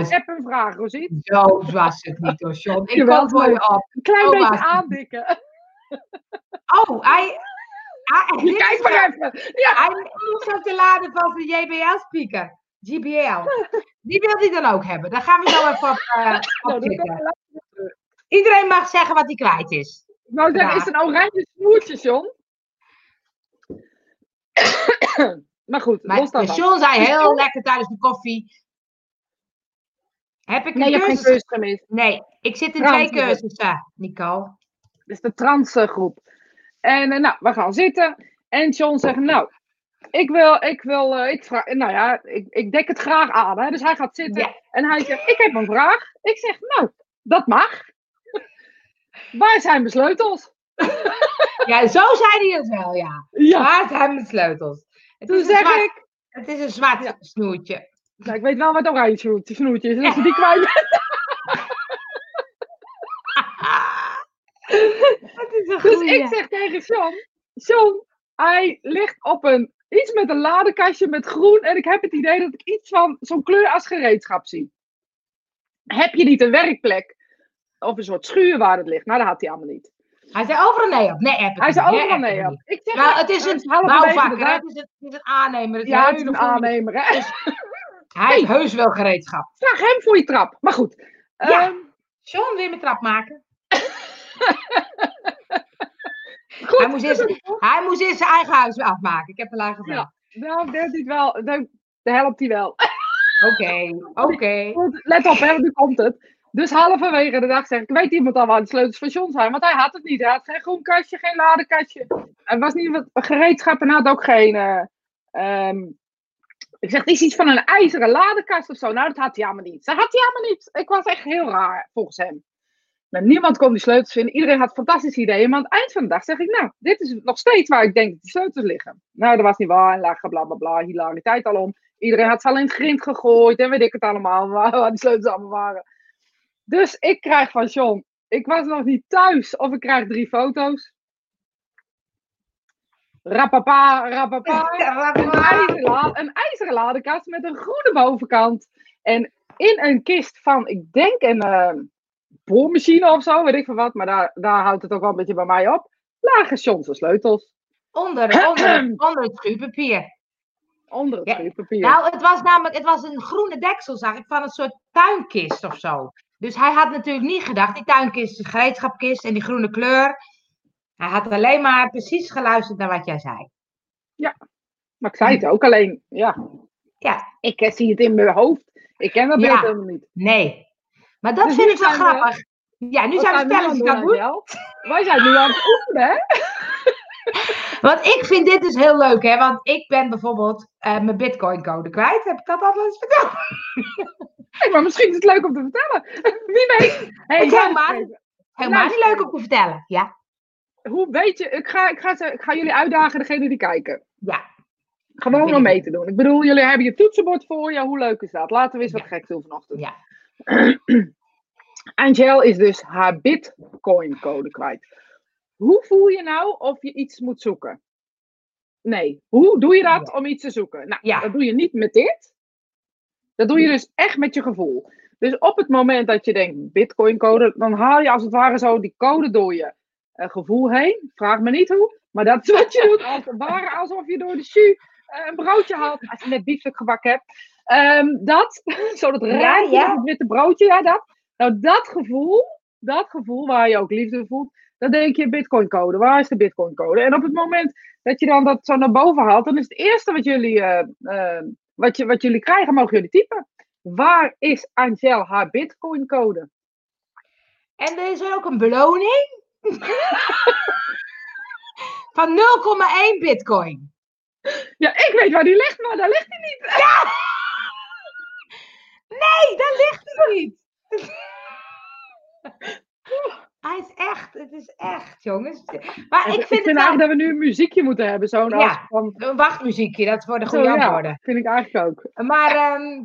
ik heb een vraag, Rosie. zo was het niet hoor, John. Ik kom voor je op. Een klein Oh, beetje aandikken. Oh, hij... hij dit Kijk maar even. Ja, Hij is op de laden van de JBL-speaker. GBL. Die wil hij dan ook hebben. Daar gaan we zo even op, eh, op nou, zitten. Iedereen mag zeggen wat hij kwijt is. Zeggen, Ja. is een oranje snoertje, John? maar goed, Maar los daarvan. John zei heel lekker tijdens de koffie. Heb ik een Nee, je hebt geen cursus? Nee, ik zit in Trans- twee cursussen, Nicole. Is de transgroep. En eh, nou, we gaan zitten. En John zegt, nou, ik wil, ik wil, eh, ik vraag, nou ja, ik, ik dek het graag aan. Hè? Dus hij gaat zitten. Ja. En hij zegt, ik heb een vraag. Ik zeg, nou, dat mag. Waar zijn mijn sleutels? Ja, zo zei hij het wel, ja. Ja, Waar zijn mijn sleutels? Het toen is, zeg zwart, ik, het is een zwart snoertje. Nou, ik weet wel wat oranje snoertje, is. En als je die kwijt bent, Het is een Dus ik zeg tegen John, John, hij ligt op een, iets met een ladekastje met groen. En ik heb het idee dat ik iets van zo'n kleur als gereedschap zie. Heb je niet een werkplek? Of een soort schuur waar het ligt? Nou, dat had hij allemaal niet. Hij zei overal nee op. Nee, heb ik Hij zei Nee, overal ik nee op. Ik zeg, Nou, het is een bouwvakker. Het is een, het is een aannemer. Het is Ja, een het is een aannemer. Hè? Hij heeft heus wel gereedschap. Vraag hem voor je trap. Maar goed. Ja. Ehm, John, weer mijn trap maken? goed. Hij moest, eerst, hij moest eerst zijn eigen huis afmaken. Ik heb het al gevraagd. Nou, dat doet wel. Dat helpt hij wel. Oké, oké. Let op, hè, nu komt het. Dus halverwege de dag zeg ik, weet iemand al waar de sleutels van John zijn? Want hij had het niet. Hij had geen groen kastje, geen ladekastje. Hij was niet wat gereedschap en had ook geen, eh, ehm, Ik zeg, het is iets van een ijzeren ladekast of zo. Nou, dat had hij allemaal niet. Dat had hij allemaal niet. Ik was echt heel raar, volgens hem. Nou, niemand kon die sleutels vinden. Iedereen had fantastische ideeën. Maar aan het eind van de dag zeg ik, nou, dit is nog steeds waar ik denk dat die sleutels liggen. Nou, dat was niet waar. En lagen bla bla bla. Hilariteit al om. Iedereen had ze al in het grind gegooid. En weet ik het allemaal. Waar die sleutels allemaal waren. Dus ik krijg van John. Ik was nog niet thuis. Of ik krijg drie foto's. Rapapa, rapapa. Een ijzeren, een ladekast met een groene bovenkant. En in een kist van, ik denk een uh, boormachine of zo, weet ik veel wat. Maar daar, daar houdt het ook wel een beetje bij mij op. Lagen John's sleutels. Onder, onder, onder het schuurpapier. Onder het schuurpapier. Nou, het was namelijk, het was een groene deksel, zag ik, van een soort tuinkist of zo. Dus hij had natuurlijk niet gedacht, die tuinkist is een gereedschapkist en die groene kleur. Hij had alleen maar precies geluisterd naar wat jij zei. Ja, maar ik zei het ook, alleen, ja. Ja. Ik zie het in mijn hoofd. Ik ken dat beeld Ja. helemaal niet. Nee. Maar dat Dus vind ik wel we- grappig. Ja, nu zijn we dat het doen? Wij zijn nu aan het oefenen, hè? Want ik vind dit dus heel leuk, hè. Want ik ben bijvoorbeeld eh, mijn bitcoin code kwijt. Heb ik dat al eens verteld? Hey, maar misschien is het leuk om te vertellen. Wie weet. Hey, Het is helemaal, helemaal niet leuk om te vertellen. Ja, Hoe weet je, ik ga, ik, ga, ik ga jullie uitdagen, degene die kijken. ja. Gewoon om mee te doen. Ik bedoel, jullie hebben je toetsenbord voor je. Hoe leuk is dat? Laten we eens wat Ja. geks doen vanochtend. ja. Angel is dus haar bitcoin code kwijt. Hoe voel je nou of je iets moet zoeken? Nee, hoe doe je dat om iets te zoeken? Nou, Ja. dat doe je niet met dit. Dat doe je dus echt met je gevoel. Dus op het moment dat je denkt bitcoin code, dan haal je als het ware zo die code door je gevoel heen. Vraag me niet hoe, maar dat is wat je doet. Als het ware alsof je door de jus eh, een broodje haalt. Als je net biefstuk gebakken hebt. Ehm, dat, zo dat Ja, ruikt ja. het witte broodje, ja dat. Nou, dat gevoel, dat gevoel waar je ook liefde voelt, dan denk je bitcoin code. Waar is de bitcoin code? En op het moment dat je dan dat zo naar boven haalt, dan is het eerste wat jullie, eh, eh, wat, je, wat jullie krijgen, mogen jullie typen. Waar is Angel haar bitcoin code? En er is ook een beloning van 0,1 bitcoin. Ja, ik weet waar die ligt, maar daar ligt hij niet. Nee, daar ligt hij niet. Hij is echt, het is echt, jongens. Maar ik vind het wel eigenlijk dat we nu een muziekje moeten hebben. Zo'n Ja. van, een wachtmuziekje, dat voor de goede ja, antwoorden. vind ik eigenlijk ook. Maar ehm,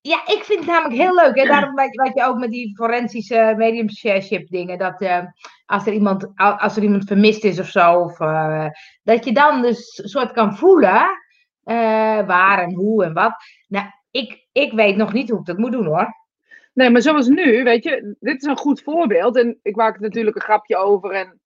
ja, ik vind het namelijk heel leuk. Hè? Daarom wat, je ook met die forensische mediumship dingen. Dat eh, als, er iemand, als er iemand vermist is of zo. Of, eh, dat je dan dus een soort kan voelen. eh, waar en hoe en wat. Nou, ik, ik weet nog niet hoe ik dat moet doen hoor. Nee, maar zoals nu, weet je, dit is een goed voorbeeld. En ik maak er natuurlijk een grapje over. En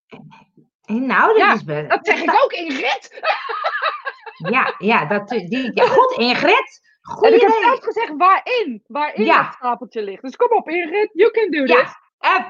Nou, dat Ja, is best. dat zeg ik ook, Ingrid. Ja, ja, dat, die, ja, goed Ingrid. En Goeie ik heb zelfs gezegd waarin, waarin Ja. dat stapeltje ligt. Dus kom op, Ingrid, you can do Ja. this.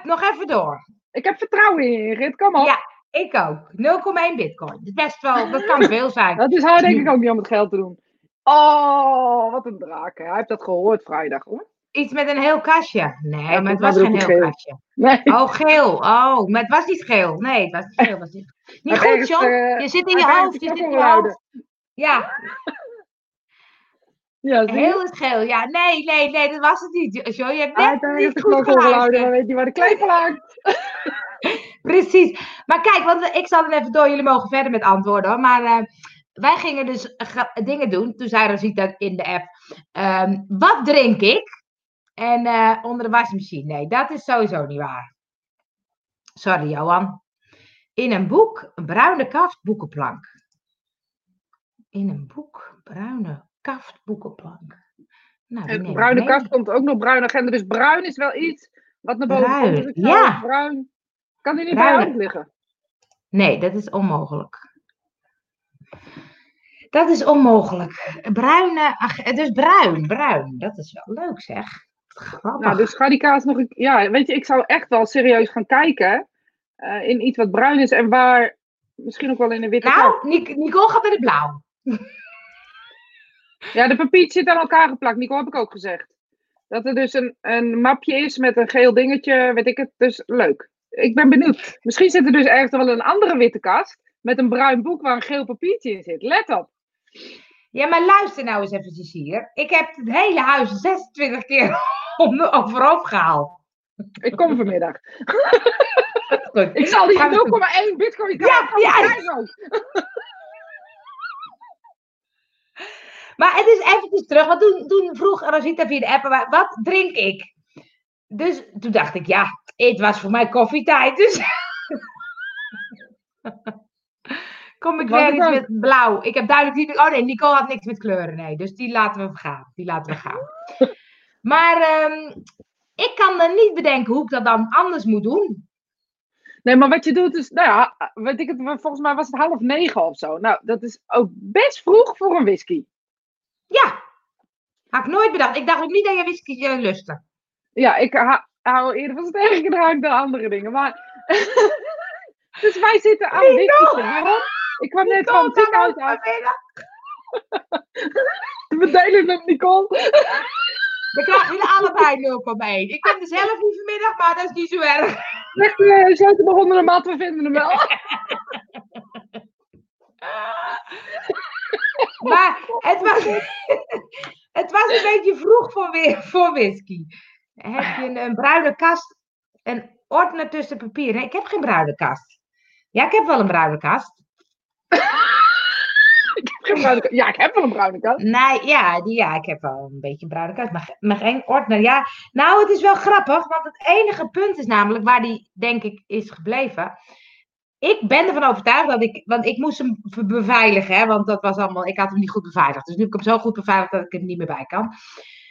Nog even door. Ik heb vertrouwen in je, Ingrid, kom op. Ja. Ik ook. 0,1 bitcoin. Dat best wel, dat kan veel zijn. Dat is haar denk ik ook niet om het geld te doen. Oh, wat een draak. hè. Hij heeft dat gehoord vrijdag, hoor. Iets met een heel kastje. Nee, Ja, maar het was geen heel geel. kastje. Nee, Oh, geel. Oh, maar het was niet geel. Nee, het was niet geel. Het was niet, niet goed, John. eh, Je zit in je hoofd. Je zit in je hoofd. Ja, Ja, heel is geel. Ja, nee, nee, nee, dat was het niet. John, je hebt Hij net ergens niet goed knokkelgeluiden, dan weet je waar de hangt. Precies. Maar kijk, want ik zal het even door. Jullie mogen verder met antwoorden. Hoor. Maar eh, wij gingen dus dingen doen. Toen zei Rosita in de app. ehm, wat drink ik? En eh, onder de wasmachine. Nee, dat is sowieso niet waar. Sorry, Johan. In een boek, een bruine kaftboekenplank. In een boek, bruine kaftboekenplank. Nou, En bruine kast komt ook nog bruin agenda. Dus bruin is wel iets wat naar boven Bruin, komt. Dus ja. Bruin. Kan die niet Bruin. bij jou liggen? Nee, dat is onmogelijk. Dat is onmogelijk. Bruine, ach, dus bruin, bruin. Dat is wel leuk zeg. Grappig. Nou, dus ga die kaas nog een Ja, weet je, ik zou echt wel serieus gaan kijken eh, in iets wat bruin is en waar misschien ook wel in een witte. Nou, Nic- Nicole gaat met het blauw. Ja, de papiertjes zitten aan elkaar geplakt. Nico, heb ik ook gezegd. Dat er dus een, een mapje is met een geel dingetje, weet ik het. Dus leuk. Ik ben benieuwd. Misschien zit er dus ergens wel een andere witte kast met een bruin boek waar een geel papiertje in zit. Let op. Ja, maar luister nou eens even, hier. Ik heb het hele huis 26 keer om, overhoop gehaald. Ik kom vanmiddag. Ik zal die 0,1 bitcoin. Ja, ja. Maar het is eventjes terug, want toen, toen vroeg Rosita via de app, wat drink ik? Dus toen dacht ik, ja, het was voor mij koffietijd, dus... Kom ik weer iets met blauw. Ik heb duidelijk niet... Oh nee, Nicole had niks met kleuren, nee. Dus die laten we gaan. Die laten we gaan. maar um, ik kan er niet bedenken hoe ik dat dan anders moet doen. Nee, maar wat je doet is, nou ja, weet ik het, volgens mij was het half negen of zo. Nou, dat is ook best vroeg voor een whisky. Ja, had ik nooit bedacht. Ik dacht ook niet dat je whisky uh, lustte. Ja, ik hou eerder van sterke drank dan andere dingen. Maar... dus wij zitten aan de whisky. Waarom? Ik kwam net van het ziekenhuis uit. We delen hem, Nicole. We krijgen jullie allebei 0,1. Ik ben er zelf niet vanmiddag, maar dat is niet zo erg. Leg je sleutel nog onder de mat, we vinden hem wel. Maar het was, het was een beetje vroeg voor, weer, voor whisky. Heb je een, een bruine kast, een ordner tussen papieren? Ik heb geen bruine kast. Ja, ik heb wel een bruine kast. Ja, ik heb wel een bruine kast. Nee, ja, die, ja, ik heb wel een beetje een bruine kast. Maar, maar geen ordner. Ja, nou, het is wel grappig. Want het enige punt is namelijk waar die, denk ik, is gebleven. Ik ben ervan overtuigd dat ik. Want ik moest hem beveiligen. Hè, want dat was allemaal. Ik had hem niet goed beveiligd. Dus nu heb ik hem zo goed beveiligd dat ik er niet meer bij kan.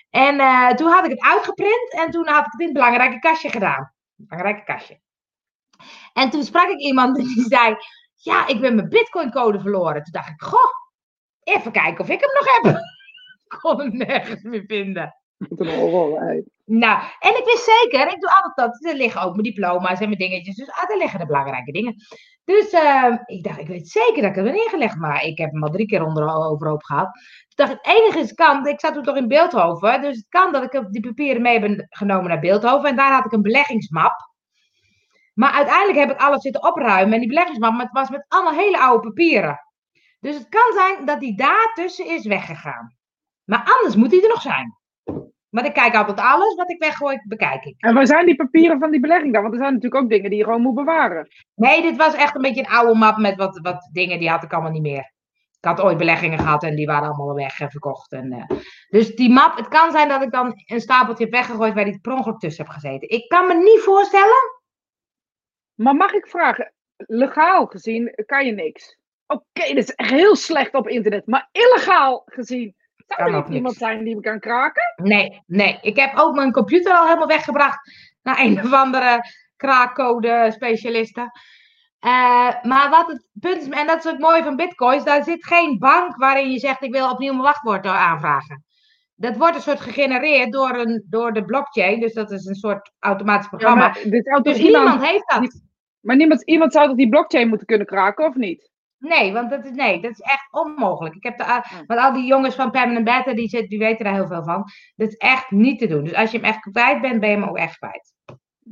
En uh, toen had ik het uitgeprint. En toen had ik het in het belangrijke kastje gedaan. Belangrijke kastje. En toen sprak ik iemand die zei: Ja, ik ben mijn Bitcoin-code verloren. Toen dacht ik: Goh, Even kijken of ik hem nog heb. Ik kon hem nergens meer vinden. Nou, en ik wist zeker, ik doe altijd dat. Er liggen ook mijn diploma's en mijn dingetjes. Dus ah, er liggen de belangrijke dingen. Dus uh, ik dacht, ik weet zeker dat ik hem heb neergelegd. Maar ik heb hem al drie keer onder, overhoop gehad. Dus dacht, het enige is kan, ik zat toen toch in Beeldhoven. Dus het kan dat ik die papieren mee heb genomen naar Beeldhoven. En daar had ik een beleggingsmap. Maar uiteindelijk heb ik alles zitten opruimen. En die beleggingsmap het was met allemaal hele oude papieren. Dus het kan zijn dat die daartussen is weggegaan. Maar anders moet die er nog zijn. Maar ik kijk altijd alles wat ik weggooi, bekijk ik. En waar zijn die papieren van die belegging dan? Want er zijn natuurlijk ook dingen die je gewoon moet bewaren. Nee, dit was echt een beetje een oude map met wat, wat dingen die had ik allemaal niet meer. Ik had ooit beleggingen gehad en die waren allemaal weg en verkocht. En, uh, dus die map, het kan zijn dat ik dan een stapeltje heb weggegooid waar die per ongeluk tussen heb gezeten. Ik kan me niet voorstellen. Maar mag ik vragen, legaal gezien kan je niks? Oké, dat is echt heel slecht op internet. Maar illegaal gezien, zou er niet iemand zijn die me kan kraken? Nee, nee. Ik heb ook mijn computer al helemaal weggebracht naar een of andere kraakcode specialisten. Uh, maar wat het punt is, en dat is ook mooi van bitcoins, daar zit geen bank waarin je zegt ik wil opnieuw mijn wachtwoord aanvragen. Dat wordt een soort gegenereerd door, een, door de blockchain, dus dat is een soort automatisch programma. Ja, dus iemand, niemand heeft dat. maar niemand, iemand zou toch die blockchain moeten kunnen kraken, of niet? Nee, want dat is, nee, dat is echt onmogelijk. Ik heb de, want al die jongens van Permanent Beta, die, die weten daar heel veel van. Dat is echt niet te doen. Dus als je hem echt kwijt bent, ben je hem ook echt kwijt.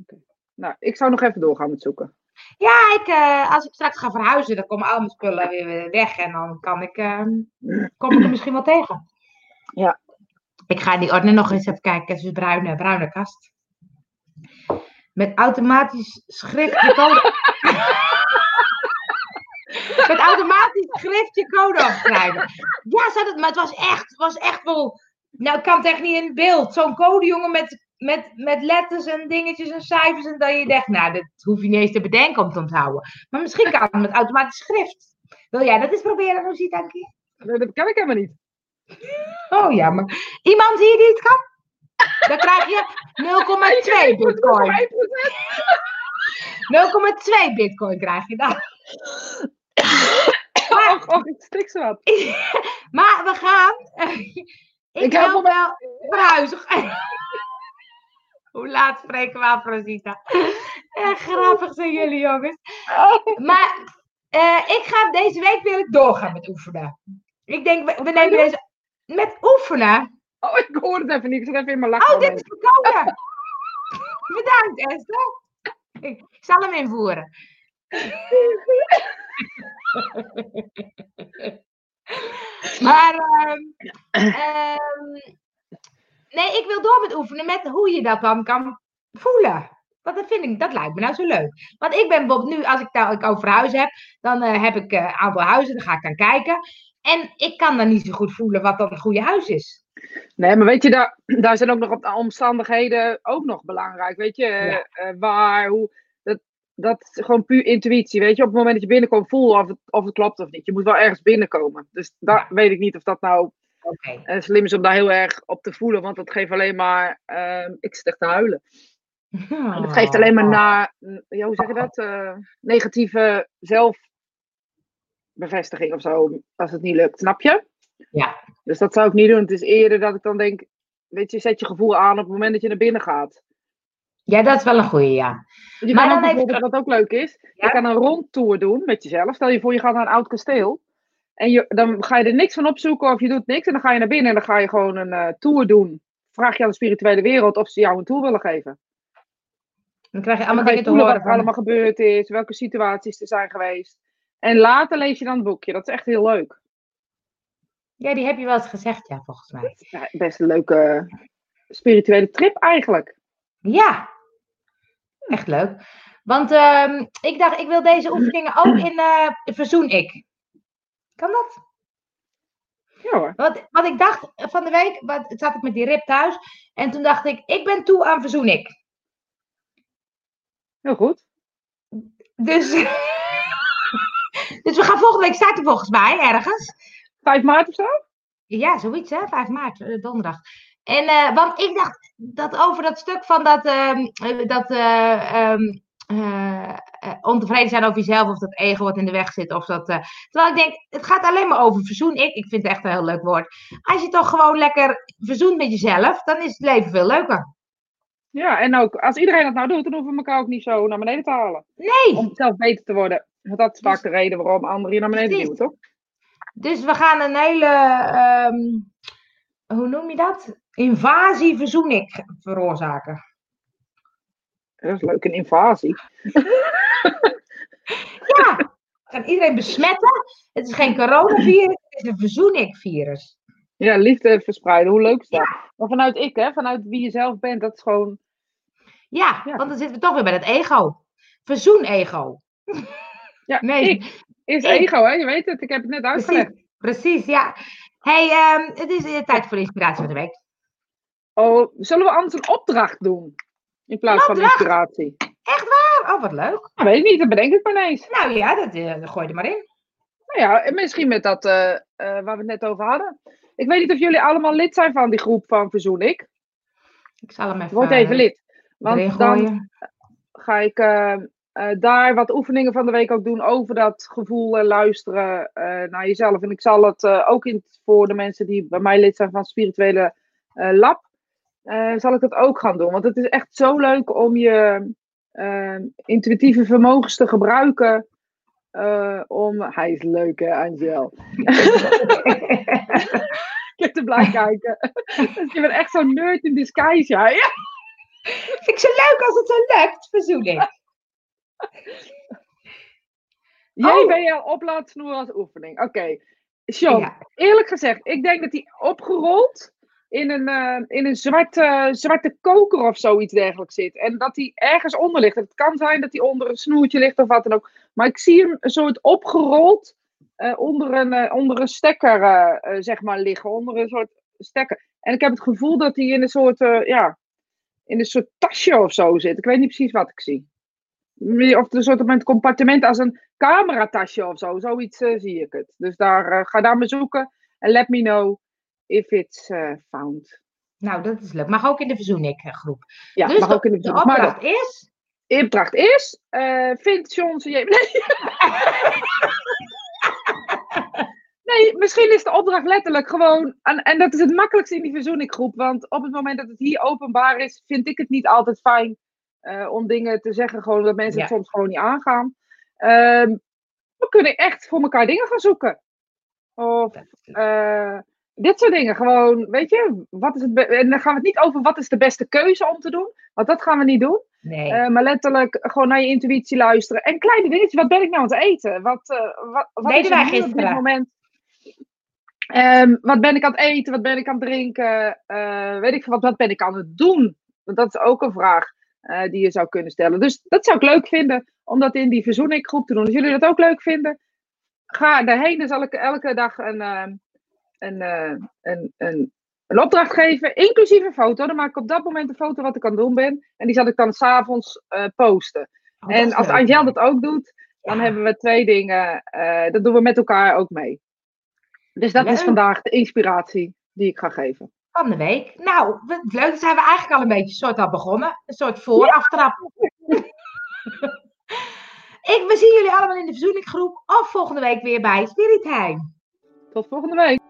Okay. Nou, ik zou nog even doorgaan met zoeken. Ja, ik, uh, als ik straks ga verhuizen, dan komen al mijn spullen weer weg. En dan kan ik, uh, kom ik er misschien wel tegen. Ja. Ik ga in die ordner nog eens even kijken. Het is een bruine, bruine kast. Met automatisch schrift. met automatisch schriftje code afschrijven. Ja, zat het, maar het was echt, was echt wel. Nou, ik kan het echt niet in beeld. Zo'n code, jongen, met, met, met letters en dingetjes en cijfers. En dat je denkt, nou, dat hoef je niet eens te bedenken om te onthouden. Maar misschien kan het met automatisch schrift. Wil jij dat eens proberen, een keer? Nee, dat kan ik helemaal niet. Oh ja, maar iemand hier die het kan? Dan krijg je 0,2 bitcoin. 0,2 bitcoin krijg je dan. Maar, oh, ik stik zo wat. maar we gaan. ik, ik wil wel verhuizen. Hoe laat spreken we af, Rosita? Echt grappig zijn jullie, jongens. Maar uh, ik ga deze week wil ik doorgaan met oefenen. Ik denk, we, nemen deze... Met oefenen? Oh, ik hoor het even niet. Ik zit even in mijn lach. Oh, dit is verkouden. Bedankt, Esther. Ik zal hem invoeren. Maar, ehm, ehm, nee, ik wil door met oefenen met hoe je dat dan kan voelen. Want dat vind ik, dat lijkt me nou zo leuk. Want ik ben bijvoorbeeld nu, als ik nou ik over huis heb, dan eh, heb ik eh, een aantal huizen, dan ga ik dan kijken. En ik kan dan niet zo goed voelen wat dan een goede huis is. Nee, maar weet je, daar, daar zijn ook nog op- omstandigheden ook nog belangrijk. Weet je, eh, Ja. eh, waar, hoe. Dat, dat is gewoon puur intuïtie. Weet je, op het moment dat je binnenkomt, voel of het, of het klopt of niet. Je moet wel ergens binnenkomen. Dus daar Ja. weet ik niet of dat nou eh, slim is om daar heel erg op te voelen. Want dat geeft alleen maar. ehm, ik zit echt te huilen. Het geeft alleen maar na, ja, hoe zeg je dat? Eh, negatieve zelfbevestiging of zo, als het niet lukt, snap je? Ja. Dus dat zou ik niet doen. Het is eerder dat ik dan denk, weet je, zet je gevoel aan op het moment dat je naar binnen gaat. Ja, dat is wel een goeie, ja. Je Maar dan even- wat ook leuk is, Ja? je kan een rondtour doen met jezelf. Stel je voor, je gaat naar een oud kasteel. En je, dan ga je er niks van opzoeken of je doet niks. En dan ga je naar binnen en dan ga je gewoon een eh, tour doen. Vraag je aan de spirituele wereld of ze jou een tour willen geven. Dan krijg je allemaal dingen te horen wat er van... allemaal gebeurd is, welke situaties er zijn geweest. En later lees je dan het boekje. Dat is echt heel leuk. Ja, die heb je wel eens gezegd, ja, volgens mij. Ja, best een leuke spirituele trip eigenlijk. Ja, echt leuk. Want ehm, ik dacht, ik wil deze oefeningen ook in eh, Verzoen Ik. Kan dat? Ja hoor. Want, want ik dacht van de week, wat, zat ik met die rib thuis. En toen dacht ik, ik ben toe aan Verzoen Ik. Heel goed. Dus, dus we gaan volgende week starten volgens mij, ergens. 5 maart of zo? Ja, zoiets hè, 5 maart, eh, donderdag. En, eh, want ik dacht dat over dat stuk van dat, ehm, eh, dat eh, ehm, eh, ontevreden zijn over jezelf, of dat ego wat in de weg zit, of dat... terwijl ik denk, het gaat alleen maar over verzoen. Ik, ik vind het echt een heel leuk woord. Als je toch gewoon lekker verzoent met jezelf, dan is het leven veel leuker. Ja, en ook als iedereen dat nou doet, dan hoeven we elkaar ook niet zo naar beneden te halen. Nee, Om zelf beter te worden. Want dat is vaak Dus- de reden waarom anderen je naar beneden duwen, toch? dus we gaan een hele, ehm, hoe noem je dat? Invasie verzoen ik veroorzaken. Dat is leuk, een invasie. Ja, gaan iedereen besmetten. Het is geen coronavirus, het is een verzoenik-virus. Ja, liefde verspreiden, hoe leuk is dat? Maar vanuit ik, hè, vanuit wie je zelf bent, dat is gewoon... Ja, Ja. want dan zitten we toch weer bij dat ego. Verzoen-ego. Ja, Nee. ik is Ik. ego, hè? Je weet het, ik heb het net uitgelegd. Precies, precies, ja. hey, ehm, het is tijd voor de inspiratie van de week. Oh, zullen we anders een opdracht doen? In plaats van inspiratie. Oh, wat leuk. Nou, weet ik niet, dat bedenk ik maar ineens. Nou ja, dat, eh, dat gooi je er maar in. Nou ja, en misschien met dat eh, eh, waar we het net over hadden. Ik weet niet of jullie allemaal lid zijn van die groep van Verzoen Ik. Ik zal hem even, Word even lid. Want dan ga ik daar wat oefeningen van de week ook doen over dat gevoel en luisteren naar jezelf. En ik zal het ook in, voor de mensen die bij mij lid zijn van spirituele lab, eh, zal ik dat ook gaan doen. Want het is echt zo leuk om je eh, intuïtieve vermogens te gebruiken. eh, om, hij is leuk hè, Angel. Ik heb te blij kijken. Dus je bent echt zo'n nerd in disguise, ja. ja. Vind ik zo leuk als het zo lukt, verzoen ik. Jij Oh. ben je al op laat snoeren als oefening. Oké. Sean, Ja. eerlijk gezegd, ik denk dat hij opgerold in een, eh, in een zwarte, zwarte koker of zoiets dergelijks zit. En dat hij ergens onder ligt. Het kan zijn dat hij onder een snoertje ligt of wat dan ook. Maar ik zie hem een soort opgerold eh, onder, een, eh, onder een stekker, zeg maar, liggen. Onder een soort stekker. En ik heb het gevoel dat hij in een soort, ja, in een soort tasje of zo zit. Ik weet niet precies wat ik zie. Of een soort van compartiment als een cameratasje of zo. Zoiets zie ik het. Dus daar, ga daar maar zoeken. En let me know if it's eh, found. Nou, dat is leuk. Mag ook in de verzoenik eh. Ja, dus mag ook in de maar de opdracht is... opdracht is, eh vindt John. Nee. nee, misschien is de opdracht letterlijk gewoon... En, en dat is het makkelijkste in die verzoeninggroep. Want op het moment dat het hier openbaar is, vind ik het niet altijd fijn om dingen te zeggen. Gewoon dat mensen het soms gewoon niet aangaan. Ehm, we kunnen echt voor elkaar dingen gaan zoeken. Of dit soort dingen. Gewoon, weet je, wat is het en dan gaan we het niet over wat is de beste keuze om te doen. Want dat gaan we niet doen. Nee. Eh, maar letterlijk gewoon naar je intuïtie luisteren. En kleine dingetjes. Wat ben ik nou aan het eten? Wat, eh, wat, wat Deden is er wij nu op dit gisteren. moment? Ehm, wat ben ik aan het eten? Wat ben ik aan het drinken? Eh, weet ik veel, wat, wat ben ik aan het doen? Want dat is ook een vraag die je zou kunnen stellen. Dus dat zou ik leuk vinden om dat in die verzoeninggroep te doen. Als jullie dat ook leuk vinden, ga daarheen. Dan zal ik elke dag een, ehm, een, een, een, een opdracht geven, inclusief een foto. Dan maak ik op dat moment een foto wat ik aan het doen ben. En die zal ik dan s'avonds uh, posten. Oh, en als Angel dat ook doet, dan hebben we twee dingen. Uh, dat doen we met elkaar ook mee. Dus dat is vandaag de inspiratie die ik ga geven. Van de week. Nou, leuk. Dan zijn we eigenlijk al een beetje soort al begonnen. Een soort vooraftrap. ik, we zien jullie allemaal in de verzoeninggroep. Of volgende week weer bij Spirit Time. Tot volgende week.